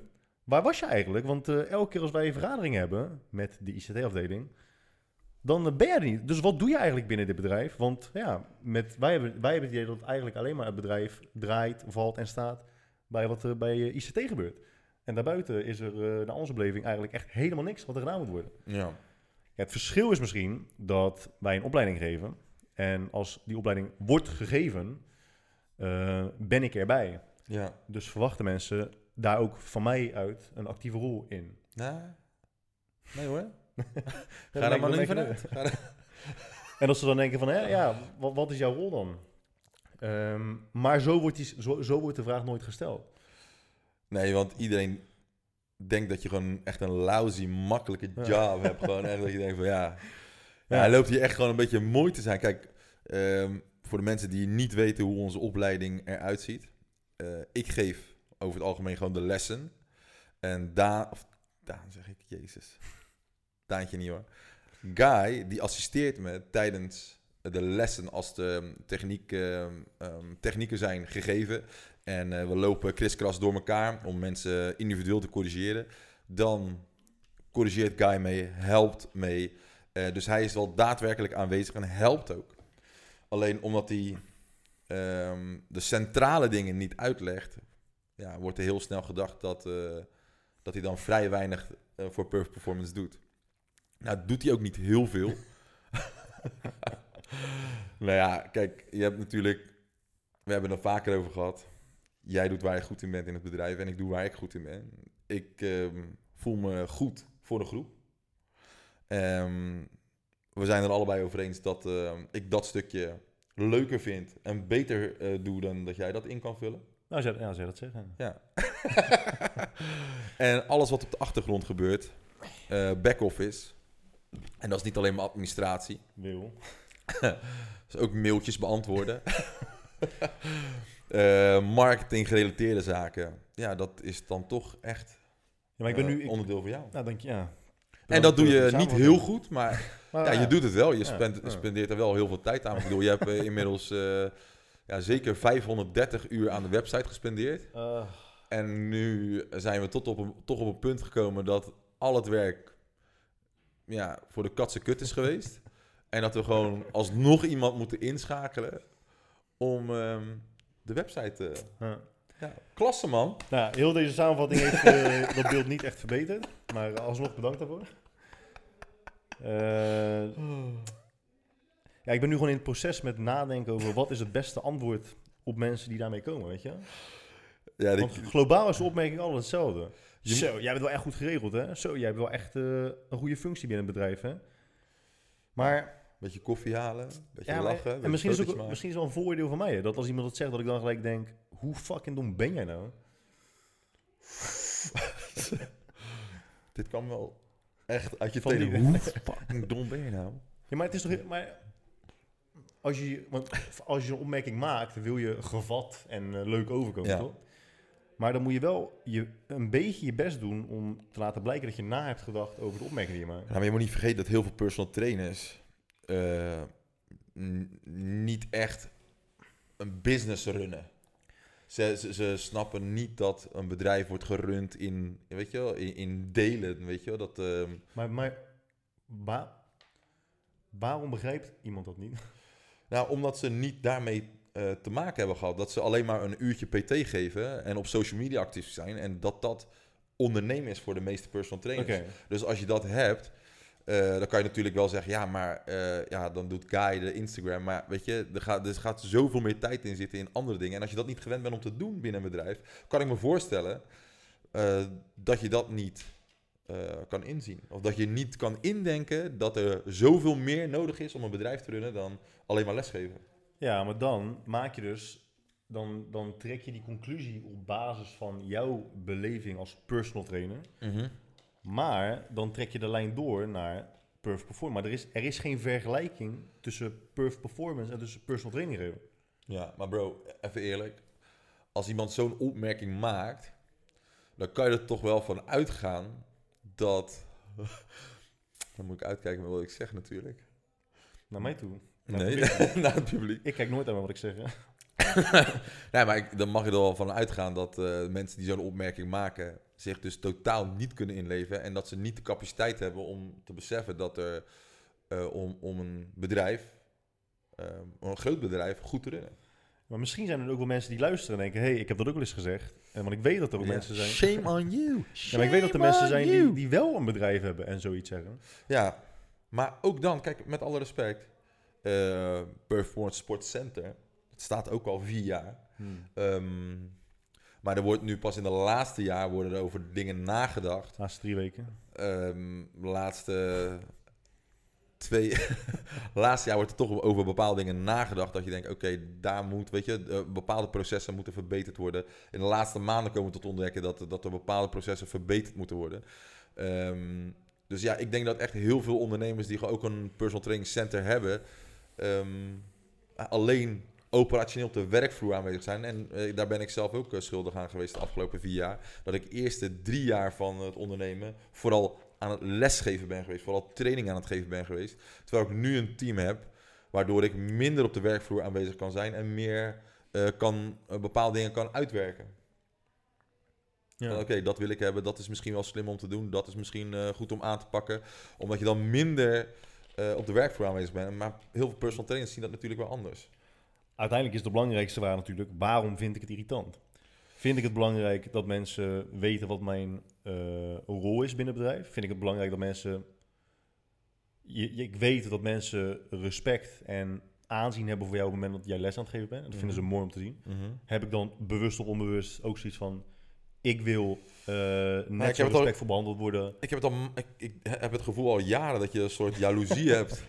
waar was je eigenlijk? Want elke keer als wij een vergadering hebben met de ICT-afdeling, dan ben je er niet. Dus wat doe je eigenlijk binnen dit bedrijf? Want ja, met, wij, hebben, wij hebben het idee dat eigenlijk alleen maar het bedrijf draait, valt en staat bij wat er bij eh, ICT gebeurt. En daarbuiten is er eh naar onze beleving eigenlijk echt helemaal niks wat er gedaan moet worden. Ja. Ja, het verschil is misschien dat wij een opleiding geven. En als die opleiding wordt gegeven, eh, ben ik erbij. Ja. Dus verwachten mensen daar ook van mij uit een actieve rol in. Nee hoor. Ga daar maar niet vanuit. En als ze dan denken van, hè, ja, wat, wat is jouw rol dan? Ehm, maar zo wordt, die, zo, zo wordt de vraag nooit gesteld. Nee, want iedereen denkt dat je gewoon echt een lousy, makkelijke Ja. job hebt. Gewoon echt dat je denkt van ja, ja. Loopt hier echt gewoon een beetje mooi te zijn. Kijk, ehm, voor de mensen die niet weten hoe onze opleiding eruit ziet. eh, ik geef over het algemeen gewoon de lessen. En Daan, of Daan zeg ik, jezus. Daantje niet hoor. Guy, die assisteert me tijdens de lessen als de techniek, ehm, ehm, technieken zijn gegeven. En eh, we lopen kriskras door elkaar om mensen individueel te corrigeren. Dan corrigeert Guy mee, helpt mee. Eh, dus hij is wel daadwerkelijk aanwezig en helpt ook. Alleen omdat hij ehm, de centrale dingen niet uitlegt, ja, wordt er heel snel gedacht dat, eh, dat hij dan vrij weinig voor Perf Performance doet. Nou, doet hij ook niet heel veel. nou ja, kijk, je hebt natuurlijk, we hebben het er vaker over gehad. Jij doet waar je goed in bent in het bedrijf en ik doe waar ik goed in ben. Ik ehm, voel me goed voor de groep. Ehm, we zijn er allebei over eens dat ehm, ik dat stukje leuker vind en beter eh, doe dan dat jij dat in kan vullen. Nou, zou, ja, zou je dat zeggen? Ja. en alles wat op de achtergrond gebeurt, eh back-office, en dat is niet alleen maar administratie, Wil. Is ook mailtjes beantwoorden. Eh, marketing gerelateerde zaken, ja, dat is dan toch echt Ja, maar ik ben eh, nu... Ik, onderdeel van jou. nou, denk je, ja. En dat doe je niet heel goed, maar Maar ja, je doet het wel. Je spend- spendeert er wel heel veel tijd aan. Ik bedoel, je hebt eh, inmiddels eh, ja, zeker 530 uur aan de website gespendeerd. Eh, En nu zijn we tot op een, toch op een punt gekomen dat al het werk ja, voor de katse kut is geweest. En dat we gewoon alsnog iemand moeten inschakelen om ehm, de website te... Ja. Ja, klasse man. Nou, heel deze samenvatting heeft eh, dat beeld niet echt verbeterd. Maar alsnog bedankt daarvoor. Eh, ja, ik ben nu gewoon in het proces met nadenken over wat is het beste antwoord op mensen die daarmee komen, weet je? Ja, die- globaal is de opmerking altijd hetzelfde. Je Zo, jij bent wel echt goed geregeld, hè? Zo, jij hebt wel echt eh, een goede functie binnen het bedrijf, hè? Maar, beetje koffie halen, beetje ja, maar- lachen. en beetje misschien is, het fotootjes ook, maken. misschien is het wel een voordeel van mij, hè? Dat als iemand dat zegt, dat ik dan gelijk denk, hoe fucking dom ben jij nou? Dit kwam wel echt uit je Van tenen. die- Hoe fucking dom ben je nou? Ja, maar het is toch... Maar als je, want als je een opmerking maakt, wil je gevat en eh, leuk overkomen, Ja. toch? Maar dan moet je wel je, een beetje je best doen om te laten blijken dat je na hebt gedacht over de opmerking die je maakt. Ja, maar je moet niet vergeten dat heel veel personal trainers eh, niet echt een business runnen. Ze, ze, ze snappen niet dat een bedrijf wordt gerund in, weet je wel, in, in delen, weet je wel. Dat, ehm, Maar, maar wa- waarom begrijpt iemand dat niet? nou, omdat ze niet daarmee eh, te maken hebben gehad. Dat ze alleen maar een uurtje PT geven en op social media actief zijn. En dat dat ondernemen is voor de meeste personal trainers. Dus als je dat hebt, eh, dan kan je natuurlijk wel zeggen, ja, maar eh, ja, dan doet Guy de Instagram. Maar weet je, er gaat, er gaat zoveel meer tijd in zitten in andere dingen. En als je dat niet gewend bent om te doen binnen een bedrijf, kan ik me voorstellen eh, dat je dat niet kan inzien. Of dat je niet kan indenken dat er zoveel meer nodig is om een bedrijf te runnen dan alleen maar lesgeven. Ja, maar dan maak je dus... Dan, dan trek je die conclusie op basis van jouw beleving als personal trainer. Maar dan trek je de lijn door naar Perf Performance. Maar er is, er is geen vergelijking tussen Perf Performance en tussen personal training. Ja, maar bro, even eerlijk. Als iemand zo'n opmerking maakt, dan kan je er toch wel van uitgaan dat. dan moet ik uitkijken met wat ik zeg natuurlijk. Naar mij toe. Naar Nee, het publiek. naar het publiek. Ik kijk nooit naar wat ik zeg. Nee, maar ik, dan mag je er wel van uitgaan dat eh, mensen die zo'n opmerking maken zich dus totaal niet kunnen inleven en dat ze niet de capaciteit hebben om te beseffen dat er eh, om, om een bedrijf, eh, om een groot bedrijf, goed te runnen. Maar misschien zijn er ook wel mensen die luisteren en denken... hé, hey, ik heb dat ook wel eens gezegd. En want ik weet dat er ook Ja, mensen zijn... Shame on you. Ja, maar ik weet dat er Shame mensen zijn die, die wel een bedrijf hebben en zoiets zeggen. Ja, maar ook dan, kijk, met alle respect, eh Performance Sports Center, het staat ook al vier jaar. Ehm, maar er wordt nu pas in de laatste jaar worden er over dingen nagedacht. De laatste drie weken. Ehm, laatste twee, laatste jaar wordt er toch over bepaalde dingen nagedacht. Dat je denkt, oké, daar moet, weet je, eh, bepaalde processen moeten verbeterd worden. In de laatste maanden komen we tot ontdekken dat, dat er bepaalde processen verbeterd moeten worden. Ehm, dus ja, ik denk dat echt heel veel ondernemers die ook een personal training center hebben, ehm, alleen operationeel op de werkvloer aanwezig zijn. En eh, daar ben ik zelf ook eh, schuldig aan geweest de afgelopen vier jaar. Dat ik eerst de drie jaar van het ondernemen vooral aan het lesgeven ben geweest. Vooral training aan het geven ben geweest. Terwijl ik nu een team heb waardoor ik minder op de werkvloer aanwezig kan zijn en meer eh, kan, bepaalde dingen kan uitwerken. Ja. Oké, dat wil ik hebben. Dat is misschien wel slim om te doen. Dat is misschien goed om aan te pakken. Omdat je dan minder op de werkvloer aanwezig bent. Maar heel veel personal trainers zien dat natuurlijk wel anders. Uiteindelijk is de belangrijkste vraag natuurlijk... waarom vind ik het irritant? Vind ik het belangrijk dat mensen weten wat mijn eh, rol is binnen het bedrijf? Vind ik het belangrijk dat mensen... Je, je- ik weet dat mensen respect en aanzien hebben voor jou op het moment dat jij les aan het geven bent. En dat vinden ze Mhm. mooi om te zien. Heb ik dan bewust of onbewust ook zoiets van... Ik wil eh net zo al- respectvol behandeld worden. Ik heb, het al, ik, ik heb het gevoel al jaren dat je een soort jaloezie hebt.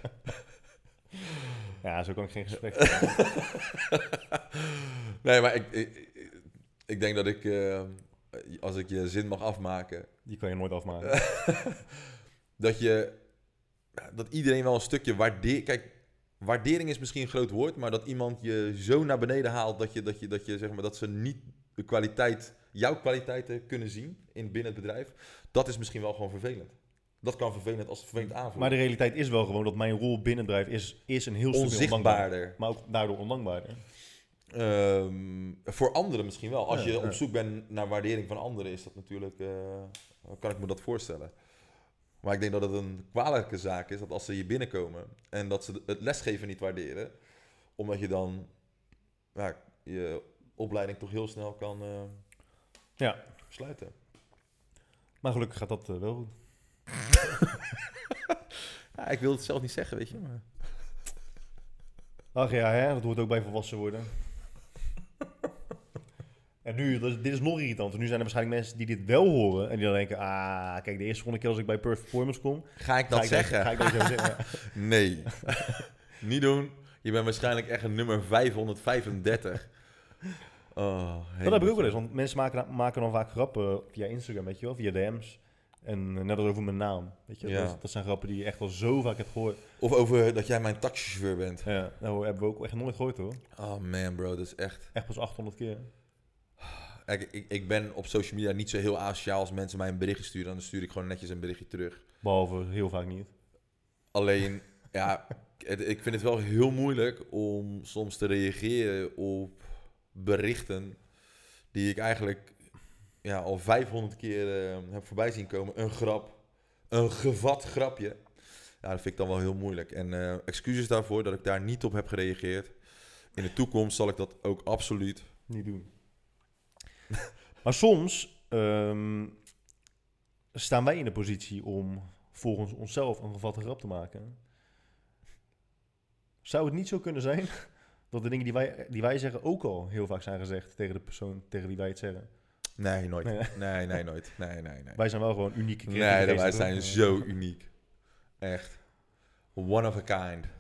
Ja, zo kan ik geen gesprek nee, maar ik, ik, ik- denk dat ik, eh, als ik je zin mag afmaken, Die kan je nooit afmaken. dat je, dat iedereen wel een stukje waardeert. Kijk, waardering is misschien een groot woord, maar dat iemand je zo naar beneden haalt dat je, dat je, dat je zeg maar, dat ze niet de kwaliteit, jouw kwaliteiten kunnen zien in binnen het bedrijf, dat is misschien wel gewoon vervelend. Dat kan vervelend als vervelend aanvoelen. Maar de realiteit is wel gewoon dat mijn rol binnen bedrijf is, is een heel stuk. Maar ook daardoor ondankbaarder. Ehm, voor anderen misschien wel. Als Ja, je op zoek bent naar waardering van anderen, is dat natuurlijk. eh, kan ik me dat voorstellen. Maar ik denk dat het een kwalijke zaak is dat als ze hier binnenkomen en dat ze het lesgeven niet waarderen, omdat je dan ja, je opleiding toch heel snel kan eh, Ja. sluiten. Maar gelukkig gaat dat eh, wel goed. Ja, ik wil het zelf niet zeggen, weet je. Maar... Ach ja, hè, dat hoort ook bij volwassen worden. en nu, dit is nog irritant. Nu zijn er waarschijnlijk mensen die dit wel horen. En die dan denken, ah, kijk, de eerste volgende keer als ik bij Perfect Performance kom... Ga ik ga dat ik zeggen? ga ik dat zo zeggen. Nee. niet doen. Je bent waarschijnlijk echt een nummer 535. Oh, Dat heb ik ook wel eens, want mensen maken, maken dan vaak grappen via Instagram, weet je wel, via DM's. En eh, net als over mijn naam, weet je. Ja. Dat, dat zijn grappen die je echt al zo vaak hebt gehoord. Of over dat jij mijn taxichauffeur bent. Ja, nou hebben we ook echt nooit gehoord hoor. Oh man, bro, dat is echt... Echt pas 800 keer. Kijk, ik, ik ben op social media niet zo heel asociaal als mensen mij een berichtje sturen. Dan stuur ik gewoon netjes een berichtje terug. Behalve heel vaak niet. Alleen, ja, het- ik vind het wel heel moeilijk om soms te reageren op berichten die ik eigenlijk ja, al 500 keer eh, heb voorbij zien komen. Een grap, een gevat grapje. Ja, dat vind ik dan wel heel moeilijk. En eh, excuses daarvoor dat ik daar niet op heb gereageerd. In de toekomst zal ik dat ook absoluut. Niet doen. maar soms ehm, staan wij in de positie om volgens onszelf een gevatte grap te maken. Zou het niet zo kunnen zijn dat de dingen die wij, die wij zeggen ook al heel vaak zijn gezegd tegen de persoon tegen wie wij het zeggen? Nee, nooit. Nee. Nee, nee, nooit. Nee, nee, nee. Wij zijn wel gewoon unieke Nee, wij zijn toch? zo uniek. Echt. One of a kind.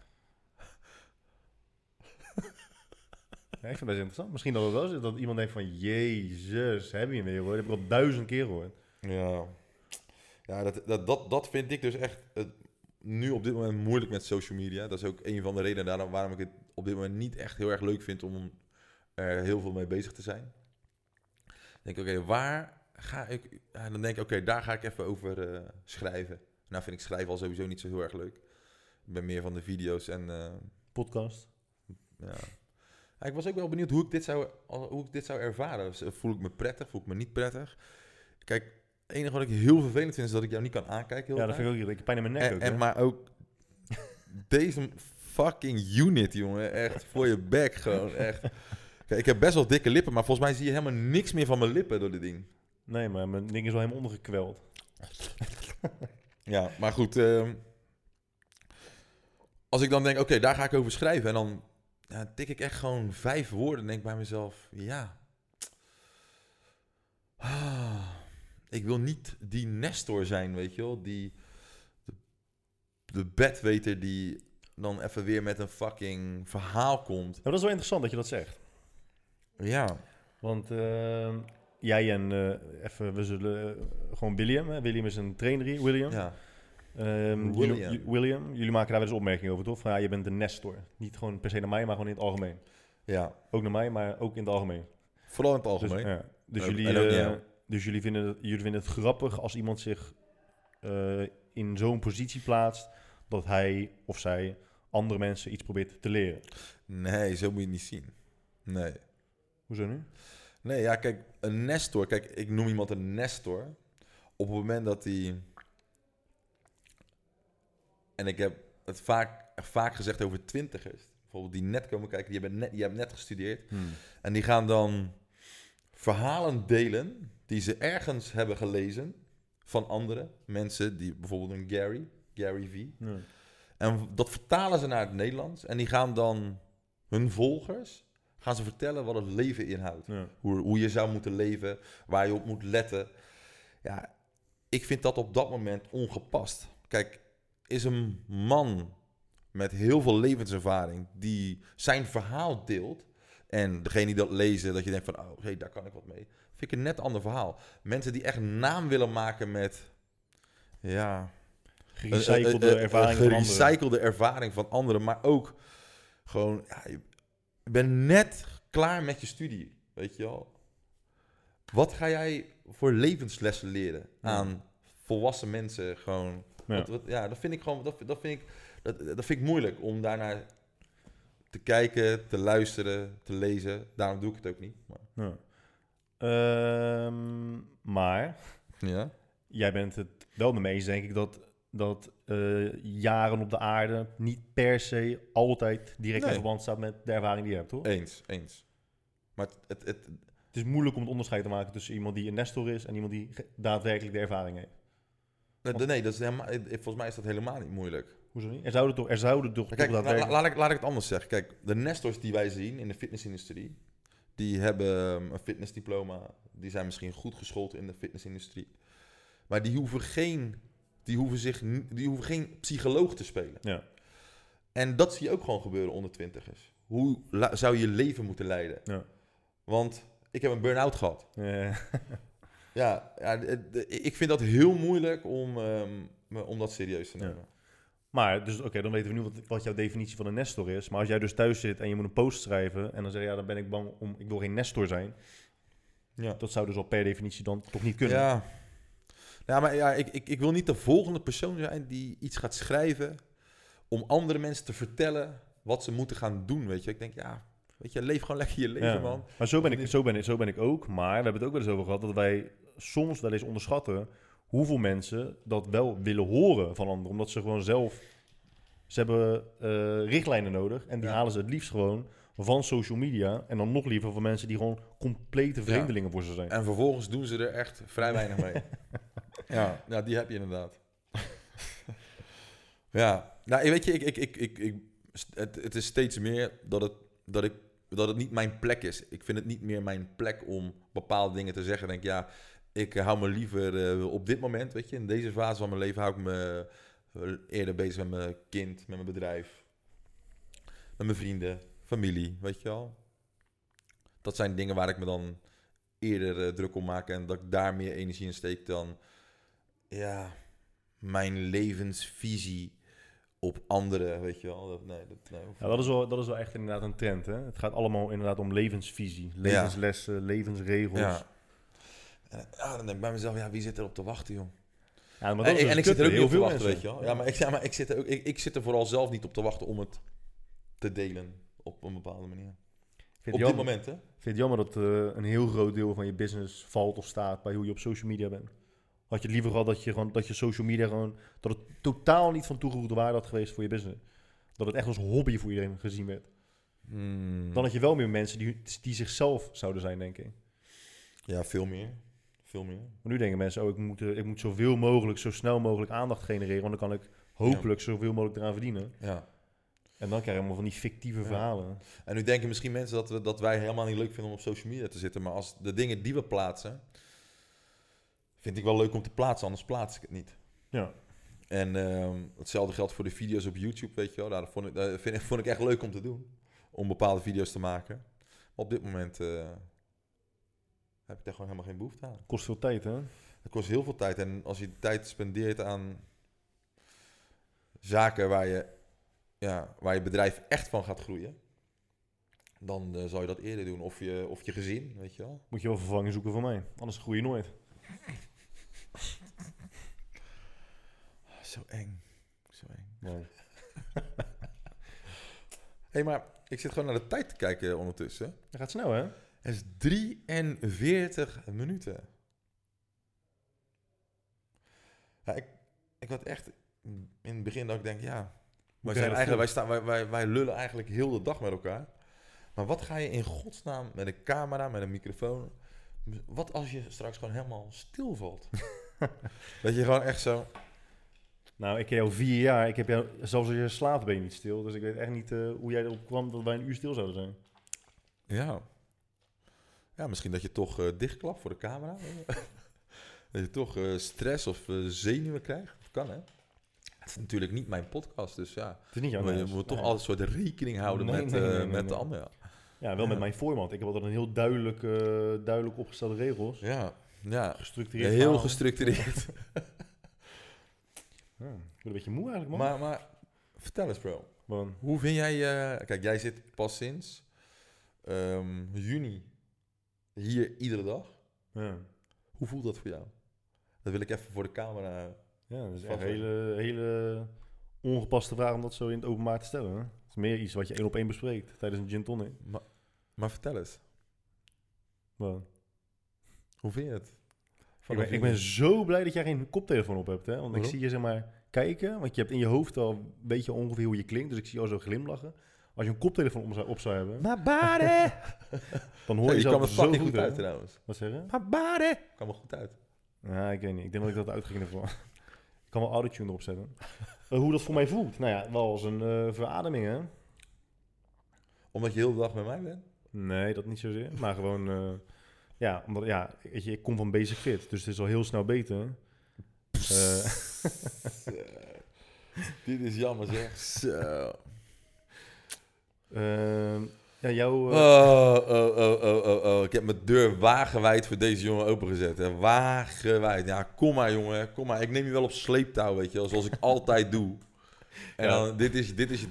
Ja, ik vind het best interessant. Misschien dat het wel is dat iemand denkt van... Jezus, heb je hem weer hoor. Dat heb ik al duizend keer gehoord. Ja. Ja, dat, dat, dat, dat vind ik dus echt het, nu op dit moment moeilijk met social media. Dat is ook een van de redenen daarom waarom ik het op dit moment niet echt heel erg leuk vind om er heel veel mee bezig te zijn. Denk ik, oké, waar ga ik... Dan denk ik, oké, daar ga ik even over eh, schrijven. Nou vind ik schrijven al sowieso niet zo heel erg leuk. Ik ben meer van de video's en... eh, Podcast. Ja. Ja, ik was ook wel benieuwd hoe ik dit zou, hoe ik dit zou ervaren. Dus, eh, Voel ik me prettig? Voel ik me niet prettig? Kijk, het enige wat ik heel vervelend vind is dat ik jou niet kan aankijken. Ja, dat vind ik ook. Ik pijn in mijn nek en, ook. en hè. maar ook deze fucking unit, jongen. Echt voor je bek gewoon. Echt. Kijk, ik heb best wel dikke lippen, maar volgens mij zie je helemaal niks meer van mijn lippen door dit ding. Nee, maar mijn ding is wel helemaal ondergekweld. Ja, maar goed. ehm, als ik dan denk, oké, daar ga ik over schrijven. En dan ja, tik ik echt gewoon vijf woorden. En denk ik bij mezelf, ja. Ah, ik wil niet die Nestor zijn, weet je wel. Die, de, de bedweter die dan even weer met een fucking verhaal komt. Maar dat is wel interessant dat je dat zegt. Ja, Want ehm, jij en eh, even, we zullen eh, gewoon William. Hè? William is een trainer hier, William. ja. Ehm, William. Jullie, ju- William, jullie maken daar wel eens opmerkingen over, toch? Van, ja, je bent een Nestor. Niet gewoon per se naar mij, maar gewoon in het algemeen. ja. Ook naar mij, maar ook in het algemeen. Vooral in het Dus, algemeen. ja. dus, En- jullie, en eh, dus jullie, vinden het, jullie vinden het grappig als iemand zich in zo'n positie plaatst dat hij of zij andere mensen iets probeert te leren. Nee, zo moet je het niet zien. Nee. Hoezo nu? Nee, ja, kijk, een Nestor. Kijk, ik noem iemand een Nestor. Op het moment dat hij. En ik heb het vaak, vaak gezegd over twintigers. Bijvoorbeeld die net komen kijken, die hebben net, die hebben net gestudeerd. En die gaan dan verhalen delen die ze ergens hebben gelezen van andere mensen. Die, bijvoorbeeld een Gary, Gary V. En dat vertalen ze naar het Nederlands. En die gaan dan hun volgers gaan ze vertellen wat het leven inhoudt. Ja. Hoe, hoe je zou moeten leven, waar je op moet letten. Ja, ik vind dat op dat moment ongepast. Kijk, is een man met heel veel levenservaring die zijn verhaal deelt. En degene die dat lezen, dat je denkt van, oh, hey, daar kan ik wat mee. Vind ik een net ander verhaal. Mensen die echt naam willen maken met, ja, Gerecyclede ervaring van anderen. ervaring van anderen, maar ook gewoon, ja, je bent net klaar met je studie, weet je wel. Wat ga jij voor levenslessen leren aan volwassen mensen? Gewoon, Ja. Wat, wat- ja, dat vind ik gewoon, dat, dat vind ik, dat, dat vind ik moeilijk om daarnaar te kijken, te luisteren, te lezen. Daarom doe ik het ook niet. Maar, Ja. Ehm, maar ja. jij bent het wel mee eens, denk ik, dat dat eh, jaren op de aarde niet per se altijd direct in verband staat met de ervaring die je hebt, toch? Eens, eens. Maar het, het, het, Het is moeilijk om het onderscheid te maken tussen iemand die een nestor is en iemand die daadwerkelijk de ervaring heeft. nee, nee, dat is helemaal, eh, volgens mij is dat helemaal niet moeilijk. Hoezo niet? Er zouden toch, er zouden toch, Kijk, toch laat, ik, laat ik het anders zeggen. Kijk, de nestors die wij zien in de fitnessindustrie, die hebben um, een fitnessdiploma. Die zijn misschien goed geschoold in de fitnessindustrie. Maar die hoeven geen, die hoeven zich, die hoeven geen psycholoog te spelen. Ja. En dat zie je ook gewoon gebeuren onder twintigers. Hoe zou je je leven moeten leiden? Ja. Want ik heb een burn-out gehad. Eh, Ja, ja de- ik vind dat heel moeilijk om, ehm, om dat serieus te Ja. nemen. maar, dus oké, dan weten we nu wat, wat jouw definitie van een nestor is. Maar als jij dus thuis zit en je moet een post schrijven en dan zeg je, ja, dan ben ik bang om, ik wil geen nestor zijn. Ja. Dat zou dus al per definitie dan toch niet kunnen. Ja, ja maar ja, ik, ik, ik wil niet de volgende persoon zijn die iets gaat schrijven om andere mensen te vertellen wat ze moeten gaan doen, weet je. Ik denk, ja, weet je, leef gewoon lekker je leven, Ja. man. Maar zo ben, ik, zo, ben ik, zo ben ik ook. Maar we hebben het ook wel eens over gehad dat wij soms wel eens onderschatten hoeveel mensen dat wel willen horen van anderen. Omdat ze gewoon zelf. Ze hebben eh, richtlijnen nodig en die Ja. halen ze het liefst gewoon van social media. En dan nog liever van mensen die gewoon complete vreemdelingen voor ze zijn. En vervolgens doen ze er echt vrij weinig mee. ja, ja, die heb je inderdaad. ja, nou, weet je, ik, ik, ik, ik, ik, het, het is steeds meer dat het, dat, ik, dat het niet mijn plek is. Ik vind het niet meer mijn plek om bepaalde dingen te zeggen. Ik denk, ja, ik hou me liever eh, op dit moment, weet je, in deze fase van mijn leven hou ik me eh, eerder bezig met mijn kind, met mijn bedrijf, met mijn vrienden, familie, weet je wel. Dat zijn dingen waar ik me dan eerder eh, druk om maak en dat ik daar meer energie in steek dan ja, mijn levensvisie op anderen, weet je wel. Dat, nee, dat, nee, Ja, dat is, wel, dat is wel echt inderdaad een trend. Hè? Het gaat allemaal inderdaad om levensvisie, levenslessen, levensregels. Ja. En, ja, dan denk ik bij mezelf, ja, wie zit er op te wachten, joh? Ja, maar dat En, is dus en ik zit er ook heel niet op te veel wachten, mensen. weet je wel. Ja, maar ik, ja, maar ik, zit er ook, ik, ik zit er vooral zelf niet op te wachten om het te delen op een bepaalde manier. Vind Op dit moment, hè? ik vind het jammer dat eh, een heel groot deel van je business valt of staat bij hoe je op social media bent. Had je liever gehad dat je, gewoon, dat je social media gewoon... Dat het totaal niet van toegevoegde waarde had geweest voor je business. Dat het echt als hobby voor iedereen gezien werd. Hmm. Dan had je wel meer mensen die, die zichzelf zouden zijn, denk ik. Ja, veel meer. Veel meer. Maar nu denken mensen, oh, ik moet, eh, ik moet zoveel mogelijk, zo snel mogelijk aandacht genereren. Want dan kan ik hopelijk zoveel mogelijk eraan verdienen. Ja. En dan krijg je allemaal van die fictieve Ja. verhalen. En nu denken misschien mensen dat, we, dat wij helemaal niet leuk vinden om op social media te zitten. Maar als de dingen die we plaatsen, vind ik wel leuk om te plaatsen, anders plaats ik het niet. Ja. En ehm, hetzelfde geldt voor de video's op YouTube, weet je wel. Daar vond ik, dat vind, ik- vond ik echt leuk om te doen. Om bepaalde video's te maken. Maar op dit moment eh, heb ik daar gewoon helemaal geen behoefte aan. Kost veel tijd, hè? Het kost heel veel tijd. En als je tijd spendeert aan zaken waar je, ja, waar je bedrijf echt van gaat groeien, dan eh, zou je dat eerder doen. Of je, of je gezin, weet je wel. Moet je wel vervanging zoeken voor mij. Anders groei je nooit. Zo eng. Zo eng. Nee. Hé, maar ik zit gewoon naar de tijd te kijken ondertussen. Dat gaat snel, hè? Het is 43 minuten. Ja, ik, ik had echt in het begin dat ik denk, ja, wij, zijn eigenlijk, wij, staan, wij, wij, wij lullen eigenlijk heel de dag met elkaar. Maar wat ga je in godsnaam met een camera, met een microfoon... Wat als je straks gewoon helemaal stilvalt? dat je gewoon echt zo... Nou, ik ken jou vier jaar. Ik heb jou, zelfs als je slaapt ben je niet stil. Dus ik weet echt niet eh, hoe jij erop kwam dat wij een uur stil zouden zijn. Ja. Ja, misschien dat je toch eh, dichtklapt voor de camera. dat je toch eh, stress of zenuwen krijgt. Dat kan, hè? Het is natuurlijk niet mijn podcast, dus ja. Het is niet jouw je huis. moet toch Nee. altijd een soort rekening houden Nee, met, nee, eh, nee, nee, met nee. de ander. Ja, Ja, wel met mijn format. Ik heb altijd een heel duidelijk, eh, duidelijk opgestelde regels. ja. ja. Gestructureerd Heel verhaal. gestructureerd. Ja, ik word een beetje moe eigenlijk, man. maar, maar vertel eens, bro. Man, Hoe vind jij... eh, kijk, jij zit pas sinds ehm, juni hier iedere dag. ja. Hoe voelt dat voor jou? Dat wil ik even voor de camera... ja, dat is een hele, hele ongepaste vraag om dat zo in het openbaar te stellen. Hè? Het is meer iets wat je één op één bespreekt tijdens een gin tonic. Maar, maar vertel eens. Man. Hoe vind je het? Ik ben, ik ben zo blij dat jij geen koptelefoon op hebt, hè? Want ik Waarom? zie je zeg maar kijken, want je hebt in je hoofd al, weet je ongeveer hoe je klinkt, dus ik zie jou zo glimlachen. Als je een koptelefoon op zou, op zou hebben, My body! dan hoor je je er zo fucking goed goed uit trouwens. Wat zeggen? My body! Kwam er goed uit. Ja, ik weet niet. Ik denk dat ik dat uitging ervoor. ik kan wel autotune erop zetten. Eh, hoe dat voor mij voelt? Nou ja, wel als een eh, verademing, hè? Omdat je heel de dag bij mij bent? Nee, dat niet zozeer. Maar gewoon, eh, ja, omdat, ja, weet je, ik kom van Basic Fit, dus het is al heel snel beter. Eh, Dit is jammer zeg. Zo. Ehm, ja, jouw... eh, Oh, oh, oh, oh, oh, oh. Ik heb mijn deur wagenwijd voor deze jongen opengezet. Hè. Wagenwijd. Ja, kom maar jongen. Kom maar. Ik neem je wel op sleeptouw, weet je wel. Zoals ik altijd doe. En Ja. dan, dit is, dit is,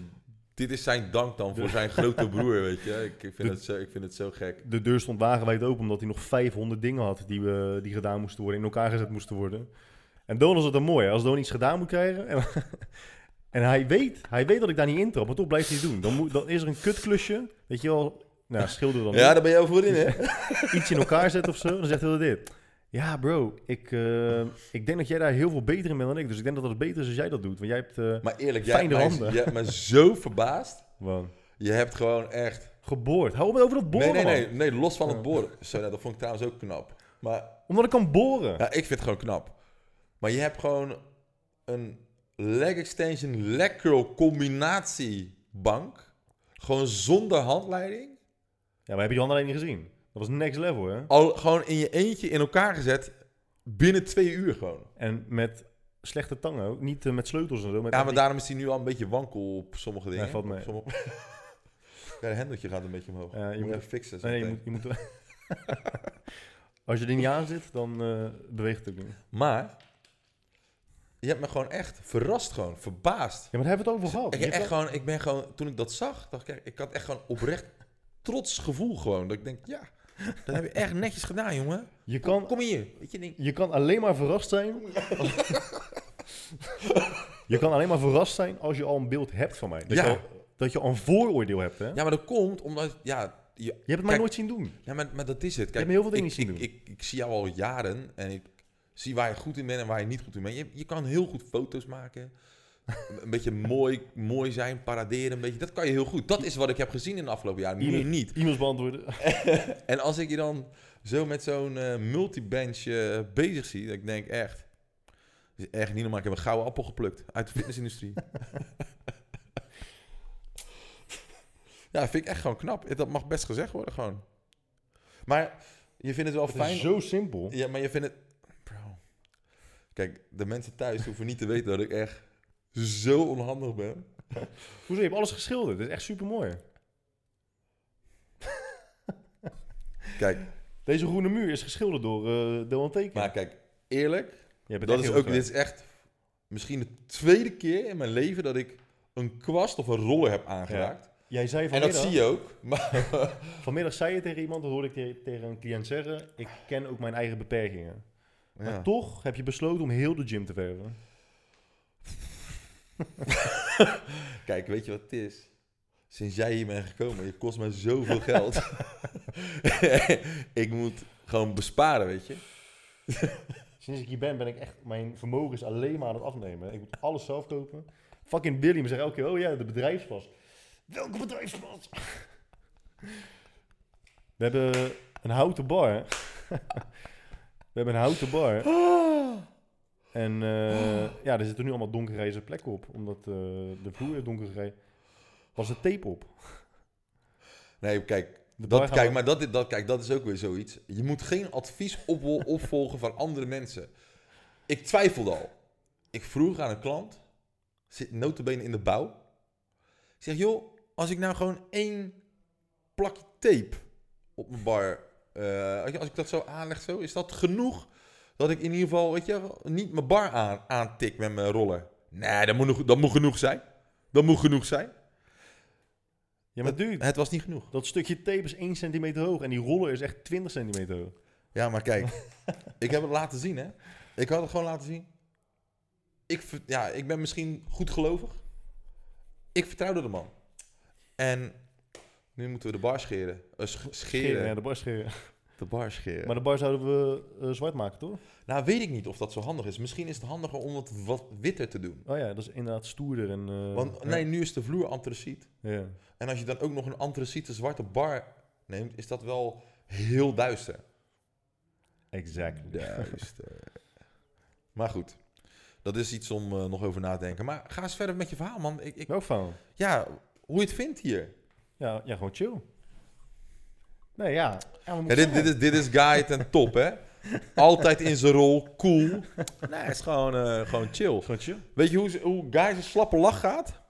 dit is zijn dank dan voor zijn grote broer, weet je. Ik, ik, vind, het zo, ik vind het zo gek. de deur stond wagenwijd open omdat hij nog 500 dingen had die, we, die gedaan moesten worden, in elkaar gezet moesten worden. En Don is het dan mooi. Als Don iets gedaan moet krijgen en, en hij, weet, hij weet dat ik daar niet in trap, maar toch blijft hij het doen. Dan, moet, dan is er een kutklusje, weet je wel, nou schilder dan Ja, daar ben je over in, hè? iets in elkaar zetten of zo. Dan zegt hij dit. Ja bro, ik, eh, ik denk dat jij daar heel veel beter in bent dan ik. Dus ik denk dat het beter is als jij dat doet. Want jij hebt eh Maar eerlijk, jij hebt, Fijne mij, handen. jij hebt me zo verbaasd. gewoon Je hebt gewoon echt... geboord. Hou op over dat boren, nee, nee, man. nee, nee, los van het boren. Zo, nou, dat vond ik trouwens ook knap. Maar Omdat ik kan boren. Ja, ik vind het gewoon knap. Maar je hebt gewoon een leg extension leg curl combinatiebank. Gewoon zonder handleiding. Ja, maar heb je die niet gezien? Dat was next level, hè? Al gewoon in je eentje in elkaar gezet. Binnen twee uur gewoon. En met slechte tangen ook. Niet eh, met sleutels en zo. Met Ja, maar die- daarom is hij nu al een beetje wankel op sommige dingen. Ja, valt mee. Sommige- Ja, de hendeltje gaat een beetje omhoog. Ja, je moet even fixen. Nee, je moet... Je moet Als je er niet aan zit, dan eh, beweegt het ook niet. Maar, je hebt me gewoon echt verrast gewoon. Verbaasd. Ja, maar daar hebben we het over gehad. Ik, heb echt gewoon, ik ben gewoon, toen ik dat zag, dacht ik, ik had echt gewoon oprecht trots gevoel gewoon. Dat ik denk, ja, dat heb je echt netjes gedaan, jongen. je, kan, Kom hier. Weet je, je kan alleen maar verrast zijn... je kan alleen maar verrast zijn als je al een beeld hebt van mij. Dat, Ja. je, al, dat je al een vooroordeel hebt, hè? Ja, maar dat komt omdat, ja, je, Je hebt het mij nooit zien doen. ja maar, maar dat is het. Kijk, hebt me heel veel dingen ik, zien ik, doen. Ik, ik, zie jou al jaren en ik zie waar je goed in bent en waar je niet goed in bent. Je, je kan heel goed foto's maken. een beetje mooi, mooi zijn, paraderen een beetje. Dat kan je heel goed. Dat is wat ik heb gezien in de afgelopen jaren. E-mail- niet. E-mails beantwoorden. En als ik je dan zo met zo'n multibench eh, bezig zie, dat ik denk echt, is echt niet normaal. Ik heb een gouden appel geplukt uit de fitnessindustrie. ja, vind ik echt gewoon knap. Dat mag best gezegd worden gewoon. Maar je vindt het wel Het fijn. is zo simpel. Ja, maar je vindt het. Bro. Kijk, de mensen thuis hoeven niet te weten dat ik echt zo onhandig ben. Hoezo? Je hebt alles geschilderd. Dat is echt super mooi. Kijk, Deze groene muur is geschilderd door eh Dylan Teken. maar kijk, eerlijk. Dat is ook, dit is echt misschien de tweede keer in mijn leven dat ik een kwast of een roller heb aangeraakt. Jij zei En vanmiddag, dat zie je ook. Maar vanmiddag zei je tegen iemand, dat hoorde ik te- tegen een cliënt zeggen, ik ken ook mijn eigen beperkingen. Maar ja. toch heb je besloten om heel de gym te verven. kijk, weet je wat het is? Sinds jij hier bent gekomen, je kost mij zoveel geld. ik moet gewoon besparen, weet je. Sinds ik hier ben, ben ik echt, mijn vermogen is alleen maar aan het afnemen. Ik moet alles zelf kopen. Fucking Billy me zegt elke keer, oh ja, de bedrijfspas. Welke bedrijfspas? We hebben een houten bar. We hebben een houten bar. En eh, ja, er zitten nu allemaal donkergrijze plekken op. Omdat eh, de vloer is donkergrijs. Was er tape op. Nee, kijk, De dat, kijk, maar dat, dat, kijk, dat is ook weer zoiets. Je moet geen advies op, opvolgen van andere mensen. Ik twijfelde al. Ik vroeg aan een klant, zit notabene in de bouw. Ik zeg, joh, als ik nou gewoon één plakje tape op mijn bar, eh, als ik dat zo aanleg, zo, is dat genoeg dat ik in ieder geval, weet je, niet mijn bar aan, aantik met mijn roller? Nee, dat moet, dat moet genoeg zijn. Dat moet genoeg zijn. Ja, maar dude, Het was niet genoeg. dat stukje tape is 1 centimeter hoog. En die roller is echt 20 centimeter hoog. Ja, maar kijk, ik heb het laten zien, hè. Ik had het gewoon laten zien. Ik, ja, ik ben misschien goed gelovig. Ik vertrouwde de man. En nu moeten we de bar scheren. Eh, sch- scheren. Ja, de bar scheren. De bar scheren. Maar de bar zouden we eh, zwart maken, toch? Nou, weet ik niet of dat zo handig is. Misschien is het handiger om het wat witter te doen. Oh ja, dat is inderdaad stoerder. En, eh, Want ja. nee, nu is de vloer antraciet. Ja. En als je dan ook nog een antraciete zwarte bar neemt, is dat wel heel duister. Exactly. Duister. maar goed, dat is iets om eh, nog over na te denken. Maar ga eens verder met je verhaal, man. Ik, ik, Welk ja, hoe je het vindt hier. Ja, ja, gewoon chill. Nee, ja. ja, dit, dit, is, dit is Guy ten top, hè? Altijd in zijn rol, cool. Nee, het is gewoon, eh, gewoon chill. Gewoon chill. Weet je hoe, hoe Guy zijn slappe lach gaat?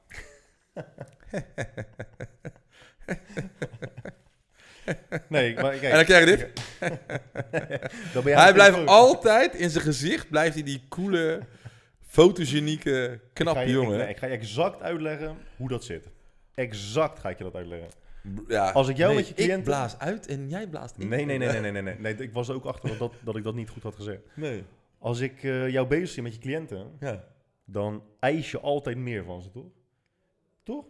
Nee, maar kijk. En dan krijg je dit. dan ben jij Hij blijft altijd in zijn gezicht, blijft hij die coole, fotogenieke, Ik knappe je- jongen. Ik, nee, ik ga je exact uitleggen hoe dat zit. Exact ga ik je dat uitleggen. Ja, Als ik jou nee, met je cliënten- Ik blaas uit en jij blaast in. Nee, nee, nee, nee, nee, nee, nee. nee ik was ook achter dat, dat, ik dat niet goed had gezegd. Nee. Als ik eh, jou bezig zie met je cliënten, Ja. dan eis je altijd meer van ze, toch? Toch?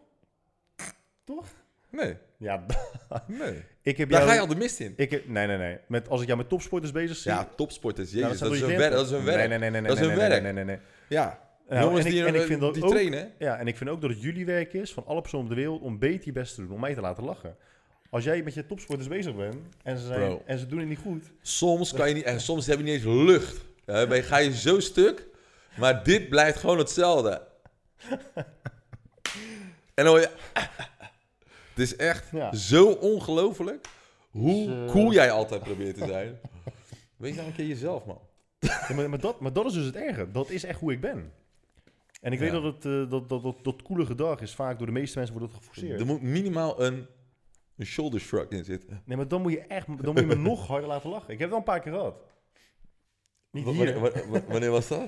Toch? Nee, Ja, nee. ik heb Daar jou... ga je al de mist in. Ik heb, nee, nee, nee. Met, als ik jou met topsporters bezig zie... Ja, topsporters. nou, Jezus, dat, is een werk, dat is een werk. Nee, nee, nee, nee. Dat is nee, een nee, werk. Nee, nee, nee, nee. Ja, jongens en die, ik, en ik eh, vind dat die ook, trainen. Ja, en ik vind ook dat het jullie werk is, van alle personen op de wereld, om beter je best te doen, om mij te laten lachen. Als jij met je topsporters bezig bent en ze, zijn, Bro. en ze doen het niet goed, Soms kan je niet, en soms heb je niet eens lucht. Ja, dan je- ga je zo stuk, maar dit blijft gewoon hetzelfde. En dan hoor je... Het is echt Ja. zo ongelooflijk hoe Dus, eh, cool jij altijd probeert te zijn. Wees nou een keer jezelf, man. Ja, maar, maar, dat, maar dat is dus het erge. Dat is echt hoe ik ben. En ik weet dat het eh, dat, dat, dat, dat coole gedrag is vaak door de meeste mensen wordt het geforceerd. Er moet minimaal een, een shoulder shrug in zitten. Nee, maar dan moet je echt dan moet je me nog harder laten lachen. Ik heb het wel een paar keer gehad. Niet hier. Wanneer, wa- wa- wanneer was dat?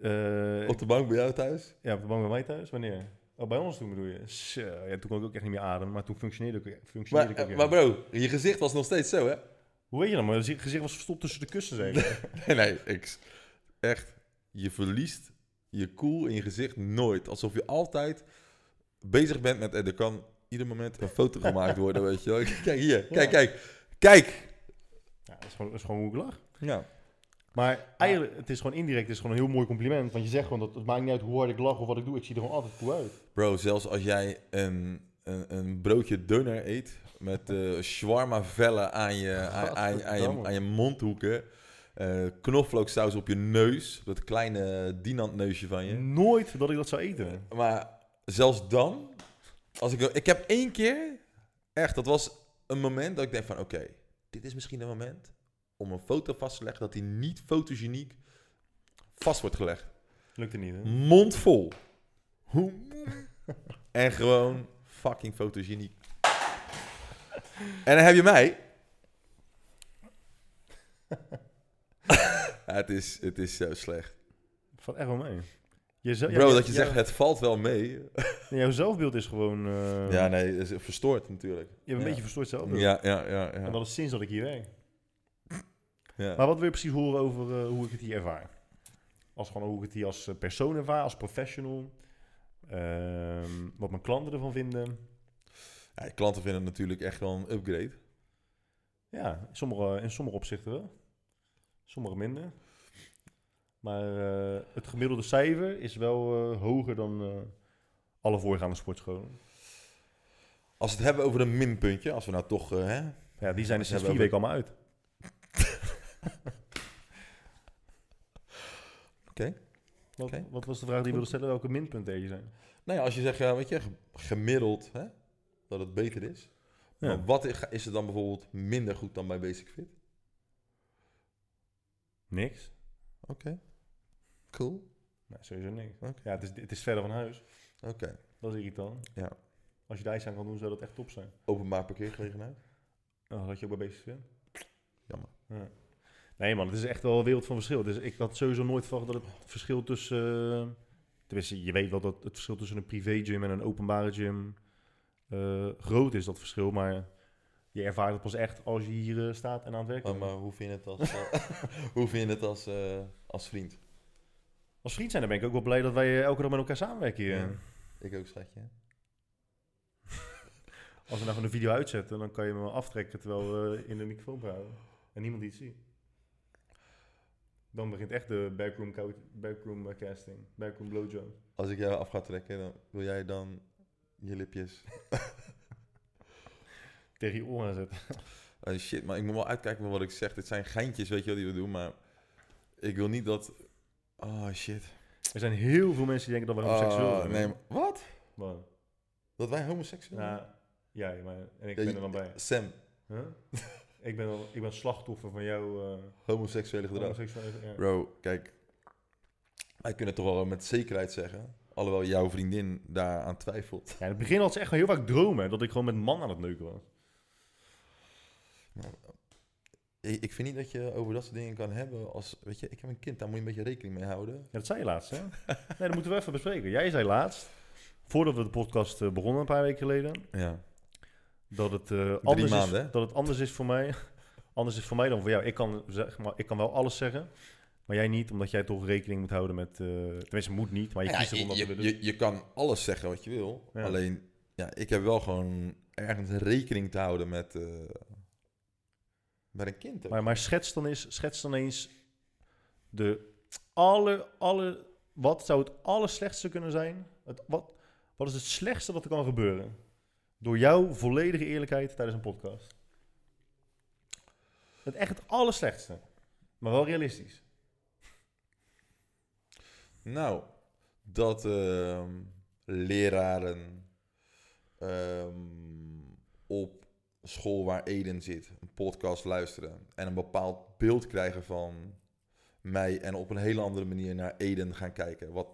Eh, Op de bank bij jou thuis? ja, op de bank bij mij thuis. Wanneer? Oh, bij ons toen bedoel je? Zo, ja, toen kon ik ook echt niet meer ademen, maar toen functioneerde ik, functioneerde Maar, ik ook maar bro, je gezicht was nog steeds zo, hè? Hoe weet je dat? Maar je gezicht was verstopt tussen de kussen, zeker? Nee, nee, ik, echt. Je verliest je cool in je gezicht nooit. Alsof je altijd bezig bent met... eh, Er kan ieder moment een foto gemaakt worden, weet je wel. Kijk hier, kijk, Ja. kijk. Kijk! ja, dat is gewoon, dat is gewoon hoe ik lach. Ja. Maar eigenlijk, het is gewoon indirect, het is gewoon een heel mooi compliment. Want je zegt gewoon, dat het maakt niet uit hoe hard ik lach of wat ik doe. Ik zie er gewoon altijd cool uit. Bro, zelfs als jij een, een, een broodje dunner eet... met eh shawarma vellen aan je, aan, aan, aan je, aan je mondhoeken... eh knoflooksaus op je neus, dat kleine dinant-neusje van je. Nooit dat ik dat zou eten. Maar zelfs dan, als ik, ik heb één keer, echt, dat was een moment dat ik denk van, oké, dit is misschien een moment om een foto vast te leggen dat die niet fotogeniek vast wordt gelegd. Lukte niet, hè? Mond vol. En gewoon fucking fotogeniek. En dan heb je mij. Ja, het, is, het is zo slecht. Valt echt wel mee. Jezelf, Bro, ja, dat je zegt, het valt wel mee. Jouw zelfbeeld is gewoon... eh, Ja, nee, is verstoord natuurlijk. Je hebt een beetje verstoord zelfbeeld. Ja, ja, ja. En dat is sinds dat ik hier werk. ja. Maar wat wil je precies horen over eh, hoe ik het hier ervaar? Als gewoon hoe ik het hier als eh, persoon ervaar, als professional. Ehm, wat mijn klanten ervan vinden. Ja, klanten vinden het natuurlijk echt wel een upgrade. Ja, in sommige, in sommige opzichten wel. Sommige minder. Maar eh, het gemiddelde cijfer is wel eh, hoger dan eh, alle voorgaande sportscholen. Als we het hebben over een minpuntje, als we nou toch... hè? Ja, die zijn er sinds vier weken allemaal uit. Oké. Wat, was de vraag die je wilde stellen? Welke minpunten er zijn? Nou ja, als je zegt, ja, weet je, ge- gemiddeld, hè, dat het beter is. Ja. Maar wat is, is er dan bijvoorbeeld minder goed dan bij Basic Fit? Niks. Oké. Cool. Nee, sowieso niks. Oké. Ja, het is, het is verder van huis. Oké. Dat is irritant. Ja. Als je de ijs aan kan doen, zou dat echt top zijn. Openbaar parkeergelegenheid. Oh, dat je ook bij bezig bent. Jammer. Ja. Nee man, het is echt wel een wereld van verschil. Dus ik had sowieso nooit verwacht dat het verschil tussen... eh, tenminste, je weet wel dat het verschil tussen een privé gym en een openbare gym eh, groot is, dat verschil. Maar je ervaart het pas echt als je hier eh, staat en aan het werken Maar, bent. maar hoe vind je het als, eh, hoe vind je het als, eh, als vriend? Als vriend zijn, dan ben ik ook wel blij dat wij elke dag met elkaar samenwerken hier. Ja. Ik ook, schatje. Als we nou gewoon een video uitzetten, dan kan je wel aftrekken terwijl we in de microfoon praten. En niemand die het ziet. Dan begint echt de backroom, casting. Backroom blowjob. Als ik jou af ga trekken, dan wil jij dan je lipjes... Tegen je oren zetten. Oh shit, maar ik moet wel uitkijken met wat ik zeg. Dit zijn geintjes, weet je wat die we doen, maar... Ik wil niet dat... Oh shit. Er zijn heel veel mensen die denken dat we homoseksueel Oh, zijn. nee, maar- wat? Dat wij homoseksueel zijn? Nou, jij, maar en ik Ja, ben er dan bij. Sam, Huh? ik, ben al, ik ben slachtoffer van jouw uh, homoseksuele gedrag. homoseksuele... Ja. Bro, kijk. Wij kunnen toch wel met zekerheid zeggen. Alhoewel jouw vriendin daaraan twijfelt. Ja, in het begin had ze echt wel heel vaak dromen dat ik gewoon met man aan het neuken was. Ik, vind niet dat je over dat soort dingen kan hebben als... Weet je, ik heb een kind, daar moet je een beetje rekening mee houden. Ja, dat zei je laatst, hè? nee, dat moeten we even bespreken. Jij zei laatst, voordat we de podcast eh, begonnen een paar weken geleden, Ja. dat het, eh, anders, maanden, is, dat het anders is voor mij. anders is voor mij dan voor jou. Ik kan, zeg maar, ik kan wel alles zeggen, maar jij niet, omdat jij toch rekening moet houden met... eh tenminste, moet niet, maar je Ja, kiest ervoor je, om dat te je, doen. je, je kan alles zeggen wat je wil. Ja. Alleen, ja, ik heb wel gewoon ergens rekening te houden met... met een kind. ook. Maar, maar schets, dan eens, schets dan eens de alle, alle... Wat zou het allerslechtste kunnen zijn? Het, wat, wat is het slechtste wat er kan gebeuren? Door jouw volledige eerlijkheid tijdens een podcast. Het echt het allerslechtste. Maar wel realistisch. Nou, dat ehm, leraren ehm, op school waar Eden zit een podcast luisteren en een bepaald beeld krijgen van mij en op een hele andere manier naar Eden gaan kijken. Wat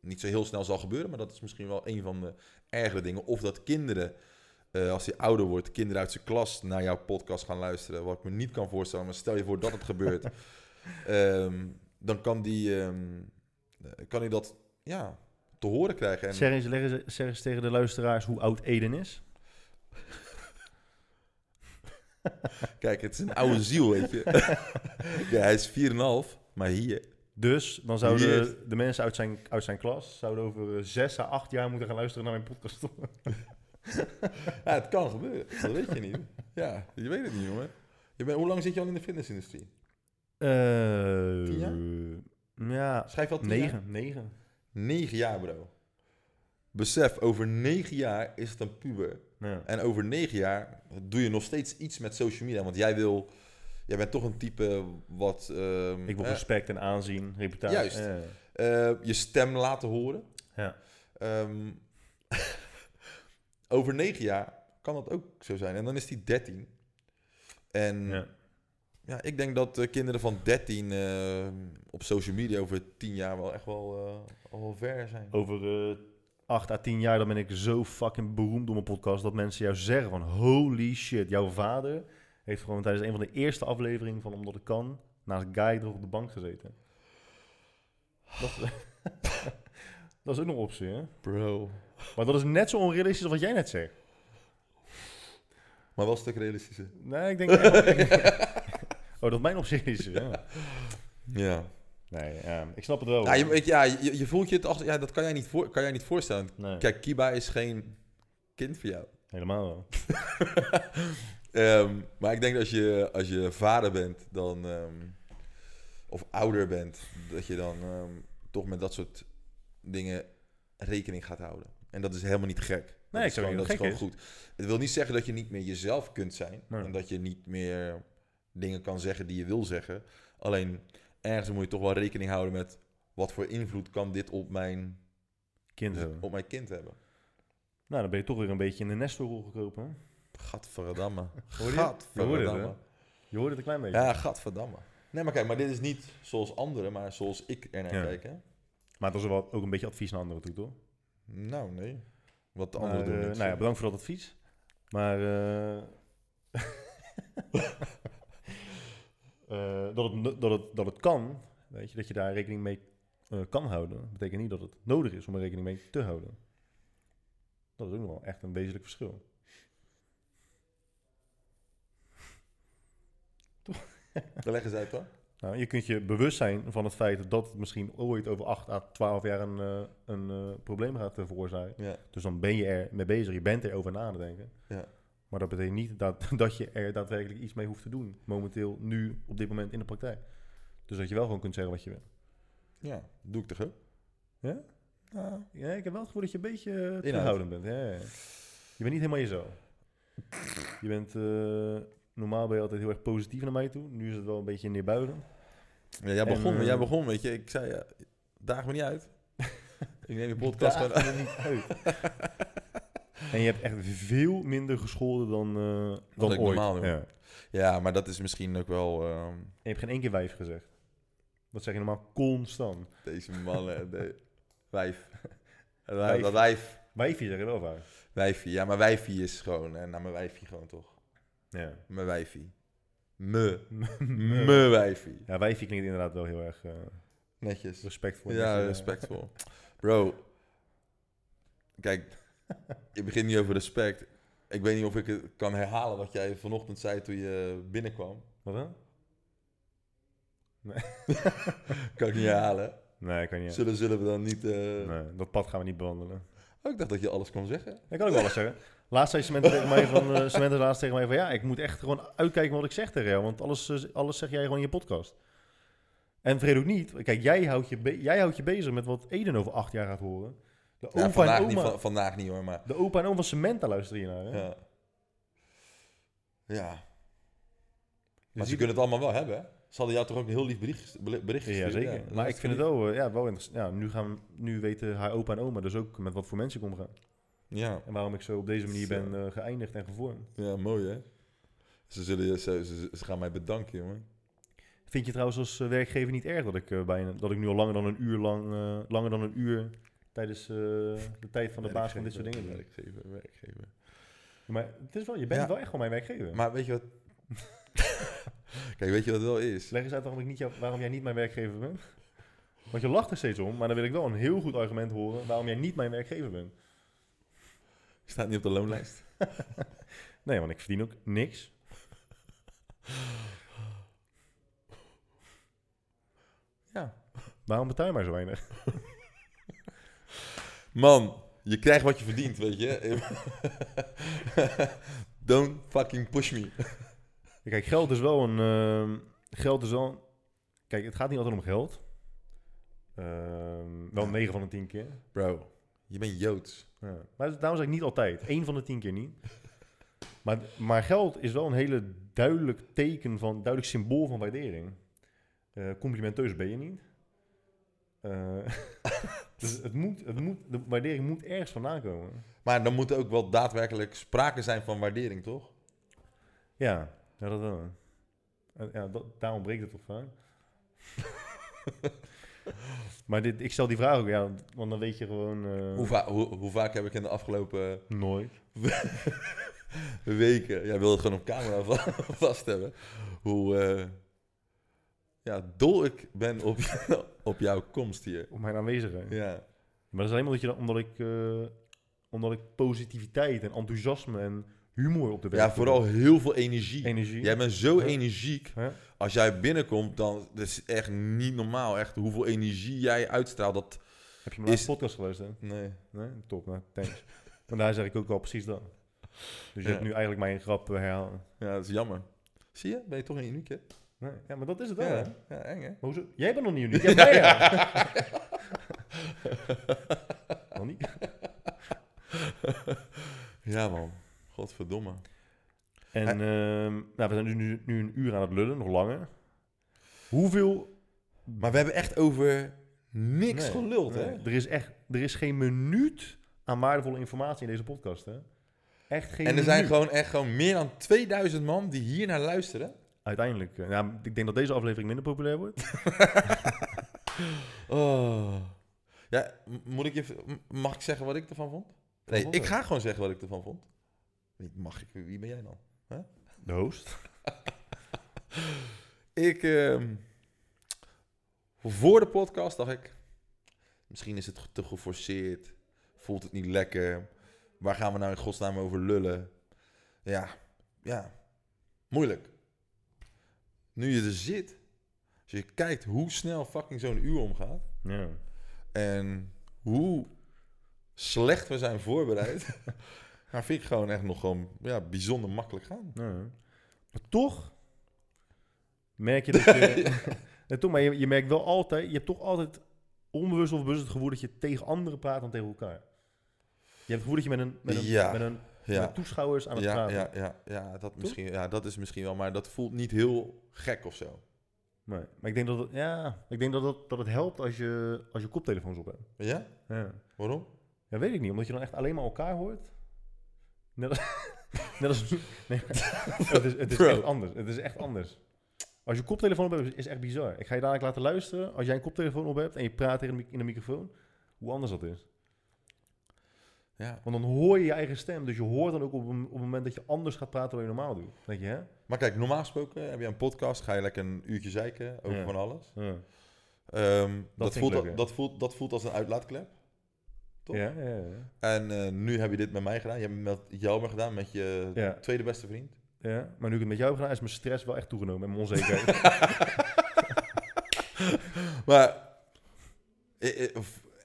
niet zo heel snel zal gebeuren, maar dat is misschien wel een van de ergere dingen. Of dat kinderen, eh, als hij ouder wordt, kinderen uit zijn klas naar jouw podcast gaan luisteren. Wat ik me niet kan voorstellen, maar stel je voor dat het gebeurt. Ehm, dan kan die, ehm, eh, kan hij dat ja, te horen krijgen. En, Zeg eens, leg eens, zeg eens tegen de luisteraars hoe oud Eden is. Kijk, het is een oude ziel, weet je. ja, hij is 4,5, maar hier. Dus dan zouden Hier. de mensen uit zijn, uit zijn klas zouden over eh, zes à acht jaar moeten gaan luisteren naar mijn podcast. Ja, het kan gebeuren. Dat weet je niet. Ja, je weet het niet, jongen. Je bent, hoe lang zit je al in de fitnessindustrie? Eh Tien jaar? Ja, Schrijf al tien jaar? negen. Negen. Negen jaar, bro. Besef, over negen jaar is het een puber. Ja. En over negen jaar doe je nog steeds iets met social media. Want jij wil... Jij bent toch een type wat... ehm, Ik wil eh, respect en aanzien, reputatie. Juist. Ja. eh, je stem laten horen. Ja. Ehm, over negen jaar kan dat ook zo zijn. En dan is die 13. En ja. Ja. ik denk dat eh, kinderen van 13 eh, op social media over 10 jaar wel echt wel, eh, al wel ver zijn. Over eh, acht à tien jaar dan ben ik zo fucking beroemd door mijn podcast dat mensen jou zeggen van holy shit, jouw vader heeft gewoon tijdens een van de eerste afleveringen van Omdat ik kan naast Guy er op de bank gezeten. Dat, dat is ook nog een optie, hè? Bro. Maar dat is net zo onrealistisch als wat jij net zegt. Maar wel een stuk realistischer. Nee, ik denk... oh, dat is mijn optie is, ja. Ja. Nee, ja, ik snap het wel. Ja, je, ja, je, je voelt je het achter... Ja, dat kan jij niet, voor, kan jij niet voorstellen. Nee, Kijk, Kiba is geen kind voor jou. helemaal wel. Ehm, maar ik denk dat als je, als je vader bent, dan, ehm, of ouder bent, dat je dan ehm, toch met dat soort dingen rekening gaat houden. En dat is helemaal niet gek. Dat Nee, is gewoon, dat dat is gewoon goed. Het wil niet zeggen dat je niet meer jezelf kunt zijn. Nee. En dat je niet meer dingen kan zeggen die je wil zeggen. Alleen ergens moet je toch wel rekening houden met wat voor invloed kan dit op mijn, Kind hebben. op mijn kind hebben. Nou, dan ben je toch weer een beetje in de Nestorrol gekropen. hè? Gadverdamme. Hoor je? Je hoorde het, Gadverdamme. Je hoorde het een klein beetje. Ja, gadverdamme. Nee, maar kijk, maar dit is niet zoals anderen, maar zoals ik er naar Ja. kijk, hè? Maar dat is wel ook een beetje advies naar anderen toe, toch? Nou, nee. Wat de Maar, anderen doen. eh, nou ja, bedankt voor dat advies. Maar eh, eh, dat, het, dat, het, dat het kan, weet je, dat je daar rekening mee eh, kan houden, betekent niet dat het nodig is om er rekening mee te houden. Dat is ook nog wel echt een wezenlijk verschil. Dan leggen ze uit, hoor. Nou, je kunt je bewust zijn van het feit dat het misschien ooit over 8 à 12 jaar een, eh, een eh, probleem gaat veroorzaken. Ja. Dus dan ben je er mee bezig, je bent er over na te denken. Ja. Maar dat betekent niet dat, dat je er daadwerkelijk iets mee hoeft te doen. Momenteel, nu, op dit moment in de praktijk. Dus dat je wel gewoon kunt zeggen wat je wil. Ja, doe ik toch ook? Ja? Ja. Ja, ik heb wel het gevoel dat je een beetje eh, terughoudend bent. Ja, ja. Je bent niet helemaal jezelf. Je bent, eh, normaal ben je altijd heel erg positief naar mij toe. Nu is het wel een beetje neerbuigend. Ja, jij, begon, eh, jij begon, weet je. Ik zei, ja, daag me niet uit. ik neem je podcast gewoon uit. en je hebt echt veel minder gescholden dan, eh, dan ik ooit. normaal doe. Ja. Ja, maar dat is misschien ook wel... ehm, En je hebt geen één keer wijf gezegd. Dat zeg je normaal constant. deze mannen... de, wijf. Wijf. wijf. Dat wijf. Wijfje zeg je wel vaak. Wijfie. Ja, maar wijfie is gewoon... En nou, mijn wijfie gewoon toch. Ja. Mijn wijfie. Me. Me wijfie. Ja, wijfje klinkt inderdaad wel heel erg eh, Netjes. respectvol. Ja, eh, respectvol. Bro. Kijk, je begint niet over respect. Ik weet niet of ik het kan herhalen wat jij vanochtend zei toen je binnenkwam. Wat dan? Kan ik niet herhalen. Nee, kan niet. Zullen, zullen we dan niet... eh, Nee, dat pad gaan we niet bewandelen. Oh, ik dacht dat je alles kon zeggen. Ik kan ook wel eens zeggen. Laatst zei Samantha tegen mij van, eh Samantha laatst tegen mij van, ja, ik moet echt gewoon uitkijken wat ik zeg tegen jou, want alles, eh, alles zeg jij gewoon in je podcast. En vergeet ook niet, kijk, jij houdt je, jij houdt je bezig met wat Eden over acht jaar gaat horen. De Ja, opa vandaag, en niet, oma, van- vandaag niet hoor, maar... de opa en oma van Samantha luisteren hier naar. Hè? Ja. Ja. Maar ze ziet- kunnen het allemaal wel hebben, hè? Ze hadden jou toch ook een heel lief bericht, bericht Ja, zeker. maar ik vind het wel, eh, ja, wel interessant. Ja, nu, gaan, nu weten haar opa en oma dus ook met wat voor mensen ik omga. Ja. En waarom ik zo op deze manier ben eh, geëindigd en gevormd. ja, mooi hè? Ze, zullen, ze, ze, ze gaan mij bedanken, jongen. Vind je trouwens als eh, werkgever niet erg dat ik, bijna, dat ik nu al langer dan een uur lang, langer dan een uur tijdens eh, de tijd van de baas van dit soort dingen? Werkgever, werkgever. Maar het is wel, je bent Ja. wel echt gewoon mijn werkgever. Maar weet je wat... Kijk, weet je wat het wel is? Leg eens uit waarom, ik niet jou- waarom jij niet mijn werkgever bent. Want je lacht er steeds om, maar dan wil ik wel een heel goed argument horen waarom jij niet mijn werkgever bent. Je staat niet op de loonlijst. Nee, want ik verdien ook niks. Ja. Waarom betaal je maar zo weinig? Man, je krijgt wat je verdient, weet je. Don't fucking push me. Kijk, geld is wel een. ehm, geld is wel. Kijk, het gaat niet altijd om geld. Ehm, wel Ja. 9 van de 10 keer. Bro, je bent Joods. Ja. Maar daarom zeg ik niet altijd. 1 van de 10 keer niet. Maar, maar geld is wel een hele duidelijk teken van, duidelijk symbool van waardering. Eh, complimenteus ben je niet. Eh, dus het moet, het moet, de waardering moet ergens vandaan komen. Maar dan moet er ook wel daadwerkelijk sprake zijn van waardering, toch? Ja, ja dat wel. Ja, dat, daarom breekt het toch vaak. maar dit, ik stel die vraag ook, ja, want dan weet je gewoon... eh, Hoe, va- hoe, hoe vaak heb ik in de afgelopen Nooit. weken... Jij wil het gewoon op camera va- vast hebben. Hoe eh, ja, dol ik ben op, op jouw komst hier. Op mijn aanwezigheid. Ja. Maar dat is alleen maar dat je, dan- omdat, ik, eh, omdat ik positiviteit en enthousiasme en humor op de weg ja, vooral heel veel energie. energie. Jij bent zo Ja. energiek. Als jij binnenkomt, dan dat is echt niet normaal. Echt hoeveel energie jij uitstraalt. Dat, Heb je mijn Is- podcast geluisterd? nee. Nee? Top, nou, thanks. Want daar zeg ik ook al precies dat. Dus je Ja. hebt nu eigenlijk mijn grap eh, herhalen. Ja, dat is jammer. Zie je? Ben je toch een uniek, hè? Nee, ja, maar dat is het wel, hè? Ja, eng, hè? Hoezo? Jij bent nog niet uniek. Jij bent ja. nog niet. Ja, man. Godverdomme. En ehm, nou, we zijn nu, nu, nu een uur aan het lullen, nog langer. Hoeveel... Maar we hebben echt over niks Nee, geluld, nee. hè? Er is echt er is geen minuut aan waardevolle informatie in deze podcast, hè? Echt geen En er zijn gewoon echt gewoon meer dan 2000 man die hier naar luisteren. Uiteindelijk, ja, ik denk dat deze aflevering minder populair wordt. Oh. Ja, moet ik je, mag ik zeggen wat ik ervan vond? Nee, ik ga gewoon zeggen wat ik ervan vond. Mag ik? Wie ben jij dan? De host. Ik, ehm, voor de podcast dacht ik, misschien is het te geforceerd, voelt het niet lekker, waar gaan we nou in godsnaam over lullen? Ja, ja, moeilijk. Nu je er zit, als je kijkt hoe snel fucking zo'n uur omgaat. Ja. En hoe slecht we zijn voorbereid. maar vind ik gewoon echt nog gewoon ja, bijzonder makkelijk gaan. Ja. Maar toch merk je dat je... Toch, maar je, je merkt wel altijd... Je hebt toch altijd onbewust of bewust het gevoel dat je tegen anderen praat dan tegen elkaar. Je hebt het gevoel dat je met een, met een, Ja. met een Ja. met toeschouwers aan het Ja, praten. ja, ja, ja, dat misschien, ja, dat is misschien wel, maar dat voelt niet heel gek of zo. Nee, maar ik denk dat het, ja, ik denk dat het, dat het helpt als je, als je koptelefoons op hebt. Ja? Ja. Waarom? ja, weet ik niet. Omdat je dan echt alleen maar elkaar hoort. Net als... net als nee, het is, het is echt anders. Het is echt anders. Als je koptelefoon op hebt, is echt bizar. Ik ga je dadelijk laten luisteren. Als jij een koptelefoon op hebt en je praat in de microfoon, hoe anders dat is. Ja. Want dan hoor je je eigen stem. Dus je hoort dan ook op, een, op het moment dat je anders gaat praten dan je normaal doet. Denk je, hè? Maar kijk, normaal gesproken heb je een podcast, ga je lekker een uurtje zeiken over Ja. van alles. Ja. Ehm, dat, voelt, leuk, dat, voelt, dat voelt als een uitlaatklep. Toch? Ja, ja, ja. En eh, nu heb je dit met mij gedaan. Je hebt het met Jelmer gedaan, met je Ja. tweede beste vriend. ja. Maar nu ik het met jou heb gedaan, is mijn stress wel echt toegenomen. En mijn onzekerheid. Maar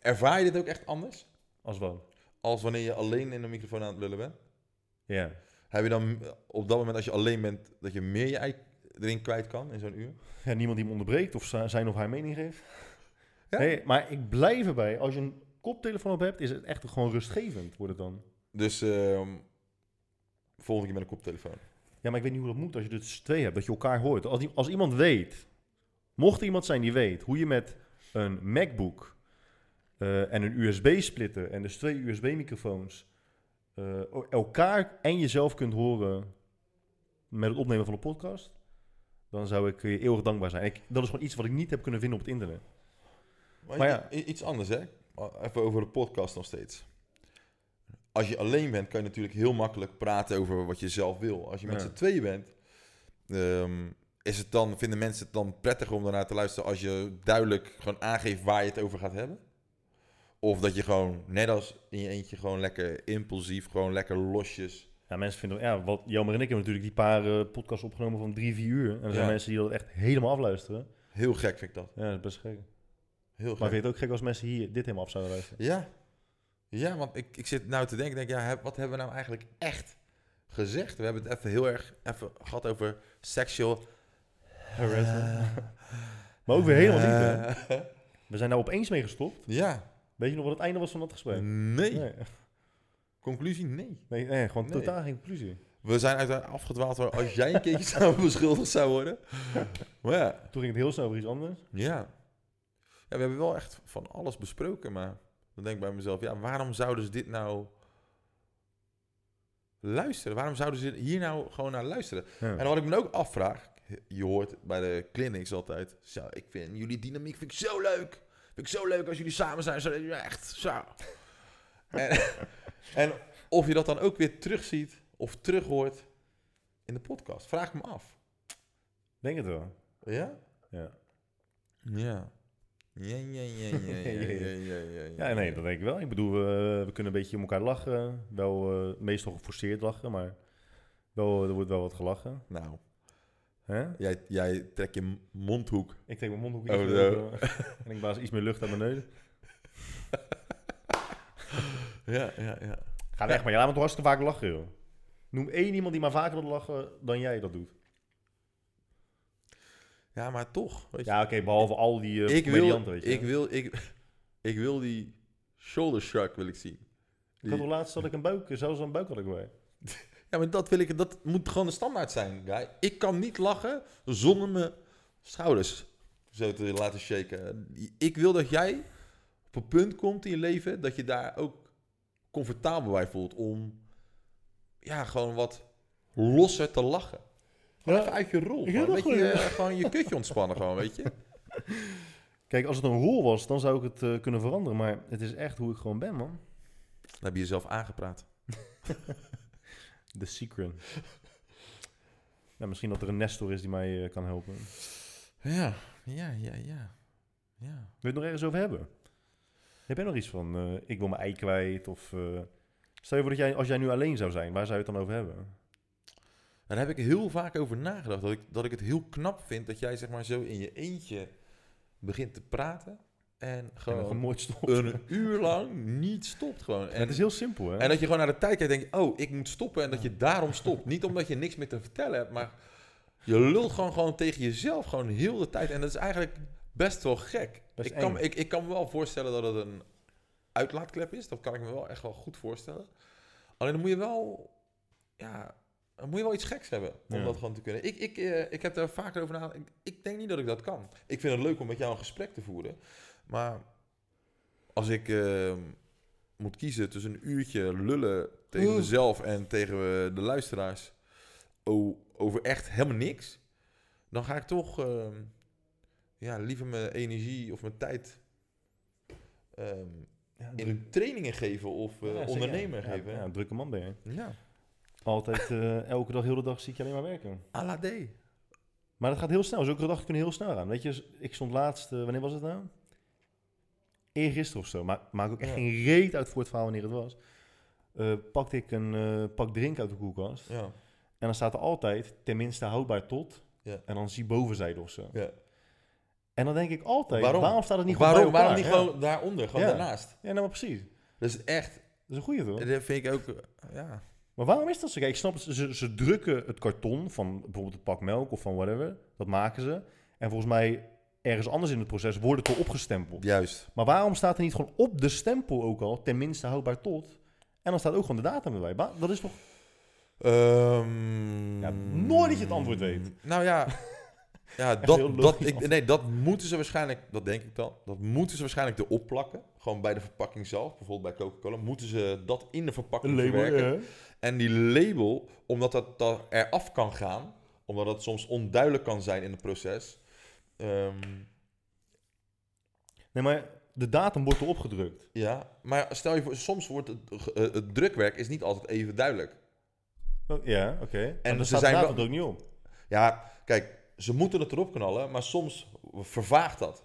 ervaar je dit ook echt anders? Als wat? Als wanneer je alleen in de microfoon aan het lullen bent? Ja. Heb je dan op dat moment, als je alleen bent, dat je meer je erin kwijt kan in zo'n uur? ja. Niemand die me onderbreekt of zi- zijn of haar mening geeft. Ja? Nee, maar ik blijf erbij. Als je een koptelefoon op hebt, is het echt gewoon rustgevend, wordt het dan. Dus ehm, volgende keer met een koptelefoon. Ja, maar ik weet niet hoe dat moet als je dus twee hebt, dat je elkaar hoort. Als, die- als iemand weet, mocht er iemand zijn die weet hoe je met een MacBook eh, en een USB-splitter en dus twee USB-microfoons eh, elkaar en jezelf kunt horen met het opnemen van een podcast, dan zou ik je eeuwig dankbaar zijn. Ik, dat is gewoon iets wat ik niet heb kunnen vinden op het internet. Maar, Maar ja. iets anders, hè? Even over de podcast nog steeds. Als je alleen bent, kan je natuurlijk heel makkelijk praten over wat je zelf wil. Als je met Ja. z'n tweeën bent, ehm, is het dan, vinden mensen het dan prettiger om daarnaar te luisteren als je duidelijk gewoon aangeeft waar je het over gaat hebben? Of dat je gewoon, net als in je eentje, gewoon lekker impulsief, gewoon lekker losjes. Ja, mensen vinden, ja, wat Jelmer en ik hebben natuurlijk die paar eh, podcasts opgenomen van drie, vier uur. En er zijn Ja. mensen die dat echt helemaal afluisteren. Heel gek vind ik dat. Ja, dat is best gek. Heel Maar gek. vind je het ook gek als mensen hier dit helemaal af zouden luisteren? Ja. Ja, want ik, ik zit nou te denken, denk, ja, wat hebben we nou eigenlijk echt gezegd? We hebben het even heel erg even gehad over sexual Harassment. Maar ook weer helemaal niet, We zijn daar opeens mee gestopt. ja. Weet je nog wat het einde was van dat gesprek? Nee. Nee, Conclusie, nee. nee, nee gewoon Nee. totaal geen conclusie. We zijn uiteindelijk afgedwaald waar als jij een keertje zou beschuldigd zou worden. Maar ja. Toen ging het heel snel over iets anders. Ja. Ja, we hebben wel echt van alles besproken, maar dan denk ik bij mezelf, ja, waarom zouden ze dit nou luisteren? Waarom zouden ze hier nou gewoon naar luisteren? Ja. En wat ik me ook afvraag, je hoort bij de clinics altijd, zo, ik vind jullie dynamiek vind ik zo leuk. Vind ik zo leuk als jullie samen zijn, zo, echt zo. en, en of je dat dan ook weer terugziet of terughoort in de podcast, vraag me af. Denk het wel. Ja? Ja. Ja. Ja, ja, ja, ja, ja, ja, ja, ja, ja, nee, dat denk ik wel. Ik bedoel, we, we kunnen een beetje om elkaar lachen. Wel eh, meestal geforceerd lachen, maar wel, er wordt wel wat gelachen. Nou, Hè? jij, jij trekt je mondhoek. Ik trek mijn mondhoek Oh, iets zo. meer open. en ik blaas iets meer lucht aan mijn neus. Ja, ja, ja. Ga weg, maar je laat me toch hartstikke vaak lachen, joh. Noem één iemand die maar vaker wil lachen dan jij dat doet. Ja, maar toch. Weet je. Ja, oké, behalve al die uh, ik, wil, comedianten, weet je. ik, wil, ik, ik wil die shoulder shrug wil ik zien. Ik had al laatst dat ik een buik, zelfs een buik had ik bij. Ja, maar dat wil ik, dat moet gewoon de standaard zijn, guy. Ik kan niet lachen zonder mijn schouders zo te laten shaken. Ik wil dat jij op een punt komt in je leven dat je daar ook comfortabel bij voelt om ja, gewoon wat losser te lachen. Gewoon Ja, even uit je rol. Gewoon, heb weet dat je, gewoon, gewoon je kutje ontspannen, gewoon, weet je. Kijk, als het een rol was, dan zou ik het eh, kunnen veranderen. Maar het is echt hoe ik gewoon ben, man. Dan heb je jezelf aangepraat. The secret. nou, misschien dat er een Nestor is die mij eh, kan helpen. Wil Ja, ja, ja, ja. ja. je het nog ergens over hebben? Heb jij nog iets van, eh, ik wil mijn ei kwijt? Of eh, stel je voor dat jij, als jij nu alleen zou zijn, waar zou je het dan over hebben? Daar heb ik heel vaak over nagedacht. Dat ik, dat ik het heel knap vind dat jij zeg maar zo in je eentje begint te praten. En gewoon een uur lang niet stopt gewoon. En het is heel simpel, hè? en dat je gewoon naar de tijd kijkt en denkt, oh, ik moet stoppen. En dat je daarom stopt. Niet omdat je niks meer te vertellen hebt, maar je lult gewoon, gewoon tegen jezelf gewoon heel de tijd. En dat is eigenlijk best wel gek. Best ik, kan, ik, ik kan me wel voorstellen dat het een uitlaatklep is. Dat kan ik me wel echt wel goed voorstellen. Alleen dan moet je wel, ja, dan moet je wel iets geks hebben om Ja. dat gewoon te kunnen. Ik, ik, eh, ik heb daar vaker over nagedacht. Ik, ik denk niet dat ik dat kan. Ik vind het leuk om met jou een gesprek te voeren. Maar als ik eh, moet kiezen tussen een uurtje lullen tegen Oeh. mezelf en tegen eh, de luisteraars over echt helemaal niks, dan ga ik toch eh, ja, liever mijn energie of mijn tijd ehm, Ja, in trainingen geven of eh, Ja, Ja, geven. Ja, een drukke man ben je. Ja, Altijd, eh, elke dag, heel de dag zie ik je alleen maar werken. à la D. Maar dat gaat heel snel. Zulke gedachten kunnen heel snel gaan. Weet je, ik stond laatst, eh, wanneer was het nou? Eergisteren of zo. Maar maak ook echt Ja. geen reet uit voor het verhaal wanneer het was. Eh, pakte ik een pak drink uit de koelkast. Ja. En dan staat er altijd, tenminste houdbaar tot. Ja. En dan zie bovenzijde of zo. Ja. En dan denk ik altijd, Waarom? waarom, staat het niet waarom, gewoon waarom niet gewoon daaronder, gewoon Ja. daarnaast? Ja, nou maar precies. Dat is echt, Dat is een goeie toch? dat vind ik ook, ja. Maar waarom is dat zo? Kijk, ik snap. Ze, ze drukken het karton van bijvoorbeeld een pak melk of van whatever. Dat maken ze. En volgens mij ergens anders in het proces wordt het al opgestempeld. Juist. Maar waarom staat er niet gewoon op de stempel ook al, tenminste houdbaar tot? En dan staat ook gewoon de datum erbij. Maar dat is toch... Ehm, Ja, nooit dat je het antwoord weet. Nou ja, ja dat, dat, ik, nee, dat moeten ze waarschijnlijk, dat denk ik dan, dat moeten ze waarschijnlijk erop plakken. Gewoon bij de verpakking zelf, bijvoorbeeld bij Coca-Cola, moeten ze dat in de verpakking verwerken. ja. En die label, omdat dat, dat eraf kan gaan, omdat het soms onduidelijk kan zijn in het proces. ehm, Nee, maar de datum wordt erop gedrukt. ja, maar stel je voor, soms wordt het, eh, het drukwerk is niet altijd even duidelijk. Ja, oké. En ze zijn wel- er ook niet op. Ja, kijk, ze moeten het erop knallen, maar soms vervaagt dat.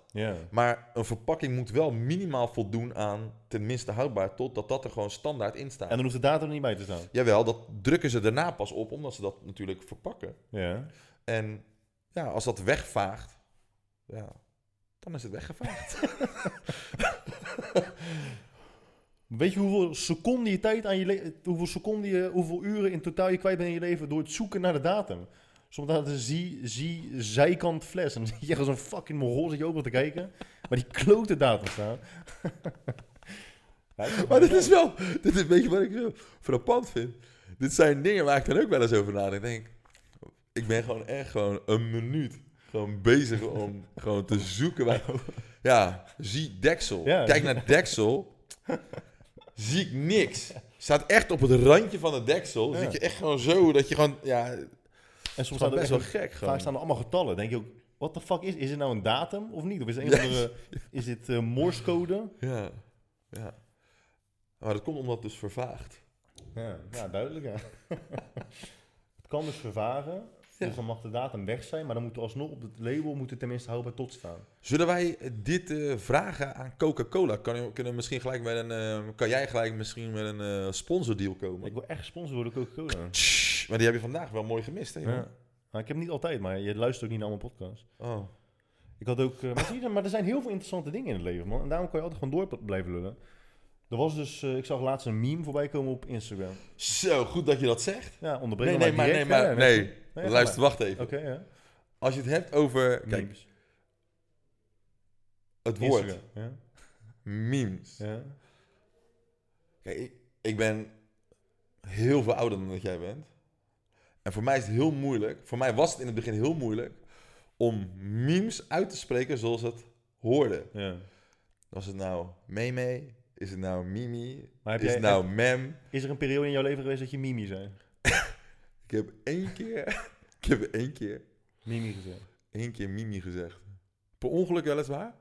Maar een verpakking moet wel minimaal voldoen aan tenminste houdbaar tot dat dat er gewoon standaard in staat. En dan hoeft de datum er niet bij te staan. Jawel, dat drukken ze daarna pas op, omdat ze dat natuurlijk verpakken. Ja. En ja, als dat wegvaagt, ja, dan is het weggevaagd. Weet je hoeveel seconden je tijd aan je hoeveel seconden je, hoeveel uren in totaal je kwijt bent in je leven door het zoeken naar de datum? Soms staat er zie, zie zijkant fles. En dan zit je echt zo'n fucking morol zit je ook wel te kijken. Maar die klote datum staan. Ja, maar dit is wel, dit is een beetje wat ik zo frappant vind. Dit zijn dingen waar ik dan ook wel eens over nadenk. Ik denk, ik ben gewoon echt gewoon een minuut gewoon bezig om gewoon te zoeken. Bij, ja, zie deksel. Ja. Kijk naar deksel. zie ik niks. Staat echt op het randje van het deksel. Ja. Zit je echt gewoon zo dat je gewoon, ja, En soms staan er best wel gek vaak staan er allemaal getallen. denk je ook, wat de fuck is, is het nou een datum of niet? Of is het een of andere, is dit eh Morsecode? Ja, ja. Maar dat komt omdat het dus vervaagt. Ja, ja duidelijk ja. het kan dus vervagen. Ja. Dus dan mag de datum weg zijn, maar dan moet er alsnog op het label moet er tenminste houdbaar tot staan. Zullen wij dit eh, vragen aan Coca-Cola? Kan, kunnen misschien gelijk met een, eh, kan jij gelijk misschien met een sponsordeal komen? Ik wil echt gesponsord worden door Coca-Cola. Maar die heb je vandaag wel mooi gemist, hè? Ja. Maar ik heb niet altijd, maar je luistert ook niet naar mijn podcast. Oh. Ik had ook, eh, maar, zie je, maar er zijn heel veel interessante dingen in het leven, man. En daarom kan je altijd gewoon door blijven lullen. Er was dus, eh, ik zag laatst een meme voorbij komen op Instagram. Zo, goed dat je dat zegt. Ja, onderbreek Nee, nee, maar, nee, maar, nee. Luister, wacht even. Oké, ja. Als je het hebt over, kijk, Memes. het woord, Instagram, Ja. memes. ja. Kijk, ik, ik ben heel veel ouder dan dat jij bent. En voor mij is het heel moeilijk, voor mij was het in het begin heel moeilijk, om memes uit te spreken zoals het hoorde. ja. Was het nou meme? Is het nou mimi? Maar heb Is jij, het nou mem? is er een periode in jouw leven geweest dat je Mimi zei? Ik heb één keer, ik heb één keer, Mimi gezegd. één keer mimi gezegd. Per ongeluk weliswaar,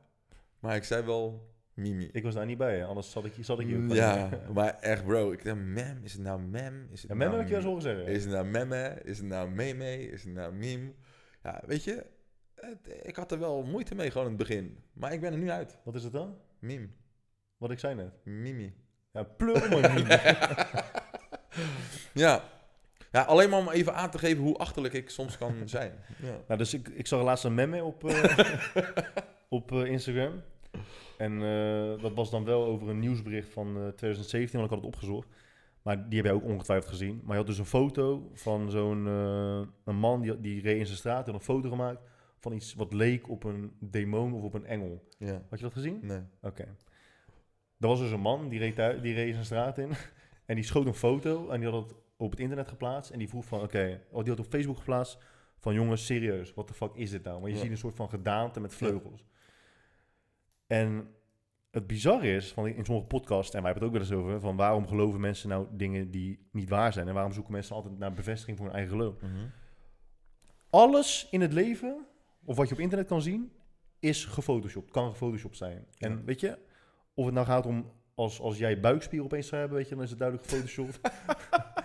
maar ik zei wel mimi. Ik was daar niet bij, anders zat ik, zat ik hier. Ja, maar echt bro, ik dacht mem, is het nou mem? Is het Ja, nou heb ik je horen zeggen. Is het nou memme? Is het nou meme? Is het nou meme? Ja, weet je, het- ik had er wel moeite mee gewoon in het begin. Maar ik ben er nu uit. Wat is het dan? Meme, Wat ik zei net. mimi. Ja, Mimi. Ja, Ja, alleen maar om even aan te geven hoe achterlijk ik soms kan zijn. Ja. Nou, dus ik, ik zag laatst een meme op, eh, op eh, Instagram. En eh, dat was dan wel over een nieuwsbericht van eh, 2017, want ik had het opgezocht. Maar die heb jij ook ongetwijfeld gezien. Maar je had dus een foto van zo'n eh, een man die, die reed in zijn straat. Had een foto gemaakt van iets wat leek op een demon of op een engel. ja. Had je dat gezien? Nee. Oké. Er was dus een man, die reed, thui- die reed zijn straat in. En die schoot een foto en die had het op het internet geplaatst. En die vroeg van, oké, oh, die had op Facebook geplaatst. Van jongens, serieus, wat de fuck is dit nou? Want je Ja. ziet een soort van gedaante met vleugels. En het bizarre is, van in sommige podcasts, en wij hebben het ook wel eens over, van waarom geloven mensen nou dingen die niet waar zijn? En waarom zoeken mensen altijd naar bevestiging voor hun eigen geloof? Mhm. alles in het leven, of wat je op internet kan zien, is gefotoshopt. Kan gefotoshopt zijn. En weet je, of het nou gaat om als, als jij buikspier opeens zou hebben, weet je, dan is het duidelijk gefotoshopt.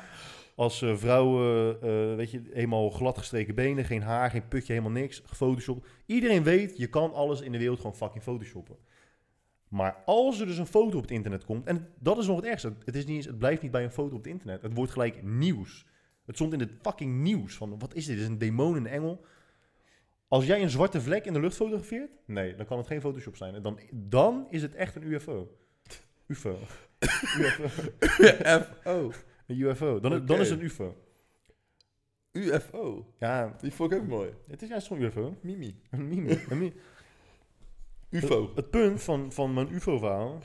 als eh, vrouwen, eh, weet je, helemaal gladgestreken benen, geen haar, geen putje, helemaal niks, gefotoshopt. Iedereen weet, je kan alles in de wereld gewoon fucking photoshoppen. Maar als er dus een foto op het internet komt, en dat is nog het ergste, het, is niet eens, het blijft niet bij een foto op het internet, het wordt gelijk nieuws. Het stond in het fucking nieuws van, wat is dit? Dit is een demon, een engel. Als jij een zwarte vlek in de lucht fotografeert, nee, dan kan het geen Photoshop zijn. En dan, dan is het echt een UFO. UFO. UFO. UFO. Een UFO. Dan, dan is het een UFO. UFO. Ja, Die vond ik ook mooi. het is juist zo'n UFO. Mimi. Een mimi. Een mi- UFO. Het, het punt van, van mijn UFO-verhaal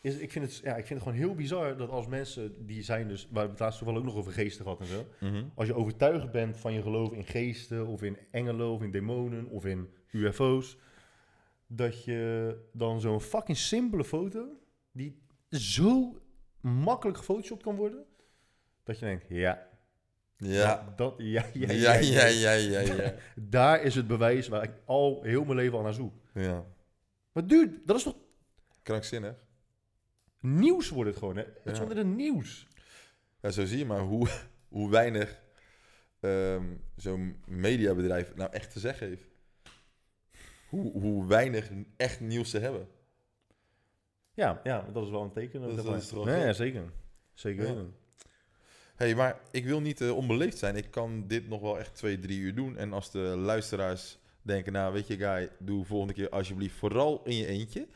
is, ik vind, het, ja, ik vind het gewoon heel bizar dat als mensen die zijn dus, waar we het laatst toevallig ook nog over geesten gehad en zo. Mhm. Als je overtuigd bent van je geloof in geesten, of in engelen, of in demonen, of in UFO's, dat je dan zo'n fucking simpele foto, die zo makkelijk gefotoshopt kan worden, dat je denkt, ja, Ja. dat, ja, ja, Ja, ja, ja, ja, ja. daar is het bewijs waar ik al heel mijn leven al naar zoek. Ja. Maar dude, dat is toch Krankzinnig. nieuws wordt het gewoon, hè? Het is gewoon een nieuws. Ja, zo zie je maar hoe, hoe weinig ehm, zo'n mediabedrijf nou echt te zeggen heeft. Hoe, hoe weinig echt nieuws ze hebben. Ja, ja, dat is wel een teken. Dat- Dat, dat is nee, ja, zeker. Zeker Ja. weten. hey, maar ik wil niet eh, onbeleefd zijn. Ik kan dit nog wel echt twee, drie uur doen. En als de luisteraars denken, nou weet je guy, doe volgende keer alsjeblieft vooral in je eentje.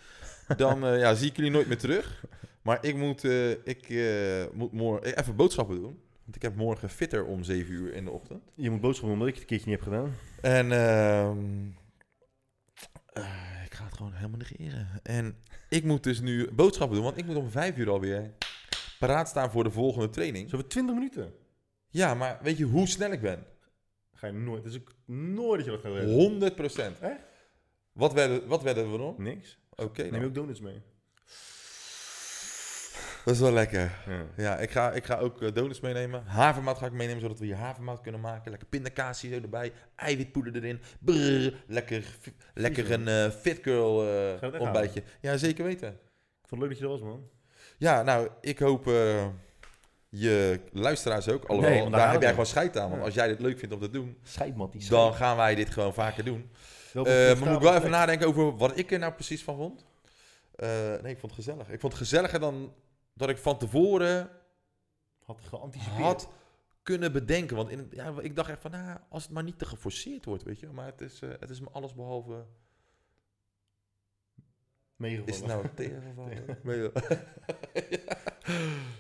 Dan eh, ja, zie ik jullie nooit meer terug. Maar ik moet, eh, ik, eh, moet morgen even boodschappen doen. Want ik heb morgen fitter om 7 uur in de ochtend. Je moet boodschappen doen, omdat ik het een keertje niet heb gedaan. En ehm, eh, ik ga het gewoon helemaal negeren. En ik moet dus nu boodschappen doen, want ik moet om 5 uur alweer paraat staan voor de volgende training. Zo voor 20 minuten. Ja, maar weet je hoe snel ik ben? Ga je nooit. Dus ik nooit dat je dat gaat redden. 100 procent. Echt? Wat werden, wat werden we dan? Niks. Oké, Neem nou, je ook donuts mee? Dat is wel lekker. Ja. Ja, ik ga, ik ga ook eh, donuts meenemen. Havermout ga ik meenemen, zodat we hier havermout kunnen maken. Lekker pindakaasje zo erbij. Eiwitpoeder erin. Brrr, lekker, lekker een eh, fit girl eh, ontbijtje. Ja, zeker weten. Ik vond het leuk dat je er was, man. Ja, nou, ik hoop je luisteraars ook. Alhoewel, Nee, daar heb jij gewoon scheid aan. Want Ja. als jij dit leuk vindt om te doen, dan gaan wij dit gewoon vaker doen. Maar moet ik wel even nadenken over wat ik er nou precies van vond. Nee, ik vond het gezellig. Ik vond het gezelliger dan dat ik van tevoren Had geanticipeerd. had kunnen bedenken. Want in, ja, ik dacht echt van, nou, als het maar niet te geforceerd wordt, weet je. Maar het is, eh, het is me alles behalve... meegevallen. Is het nou tegengevallen? Nee,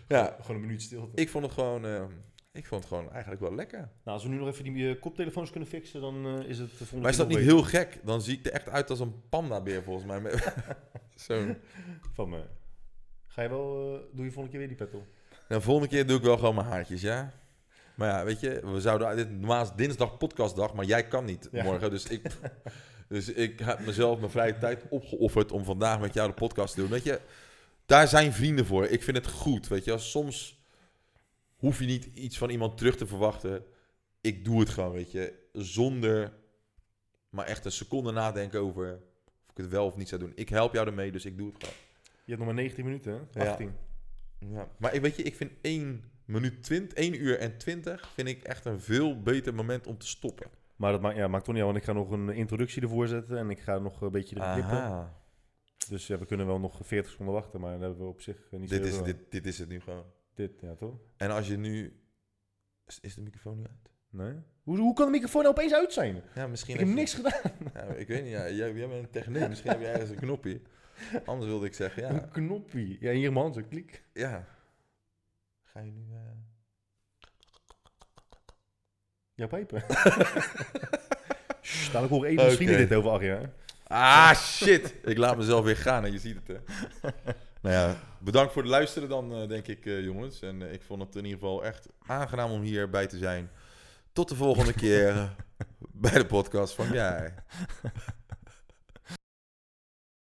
ja, Gewoon een minuut stilte. ik vond het gewoon... eh, ik vond het gewoon eigenlijk wel lekker. Nou, als we nu nog even die eh, koptelefoons kunnen fixen, dan is het volgende Maar is dat niet heel gek? Dan zie ik er echt uit als een pandabeer volgens mij. Beter. Van me. Ga je wel... eh, doe je volgende keer weer die pet op? Nou, volgende keer doe ik wel gewoon mijn haartjes, ja? Maar ja, weet je, we zouden... Dit, normaal is dinsdag podcastdag, maar jij kan niet Ja. morgen. Dus ik, dus ik heb mezelf mijn vrije tijd opgeofferd om vandaag met jou de podcast te doen. Weet je, daar zijn vrienden voor. Ik vind het goed, weet je. Soms hoef je niet iets van iemand terug te verwachten. Ik doe het gewoon, weet je. Zonder maar echt een seconde nadenken over of ik het wel of niet zou doen. Ik help jou ermee, dus ik doe het gewoon. Je hebt nog maar 19 minuten, hè? Ja. 18. Ja. Maar ik weet je, ik vind 1 minuut 20, 1 uur en 20 vind ik echt een veel beter moment om te stoppen. Maar dat maakt, ja, maakt toch niet uit, want ik ga nog een introductie ervoor zetten en ik ga nog een beetje erin knippen. Dus ja, we kunnen wel nog 40 seconden wachten, maar dat hebben we op zich eh, niet zo Dit is, dit, dit is het nu gewoon. Dit, ja toch? En als je nu Is, is de microfoon niet uit? Nee? Hoe, hoe kan de microfoon nou opeens uit zijn? Ja, misschien... Ik heb niks gedaan. Ja, ik weet niet, ja, jij, jij bent een techneut. Misschien heb je ergens een knopje. Anders wilde ik zeggen, ja. Een knopje. Ja, hier man, zo klik. Ja. Ga je nu... eh, Ja, pijpen. Sst, dadelijk horen even vrienden Oké. dit over Arjen. hè? Ah, shit. Ik laat mezelf weer gaan en je ziet het, hè. nou ja, bedankt voor het luisteren dan, eh, denk ik, eh, jongens. En ik vond het in ieder geval echt aangenaam om hierbij te zijn. Tot de volgende keer bij de podcast van Jij.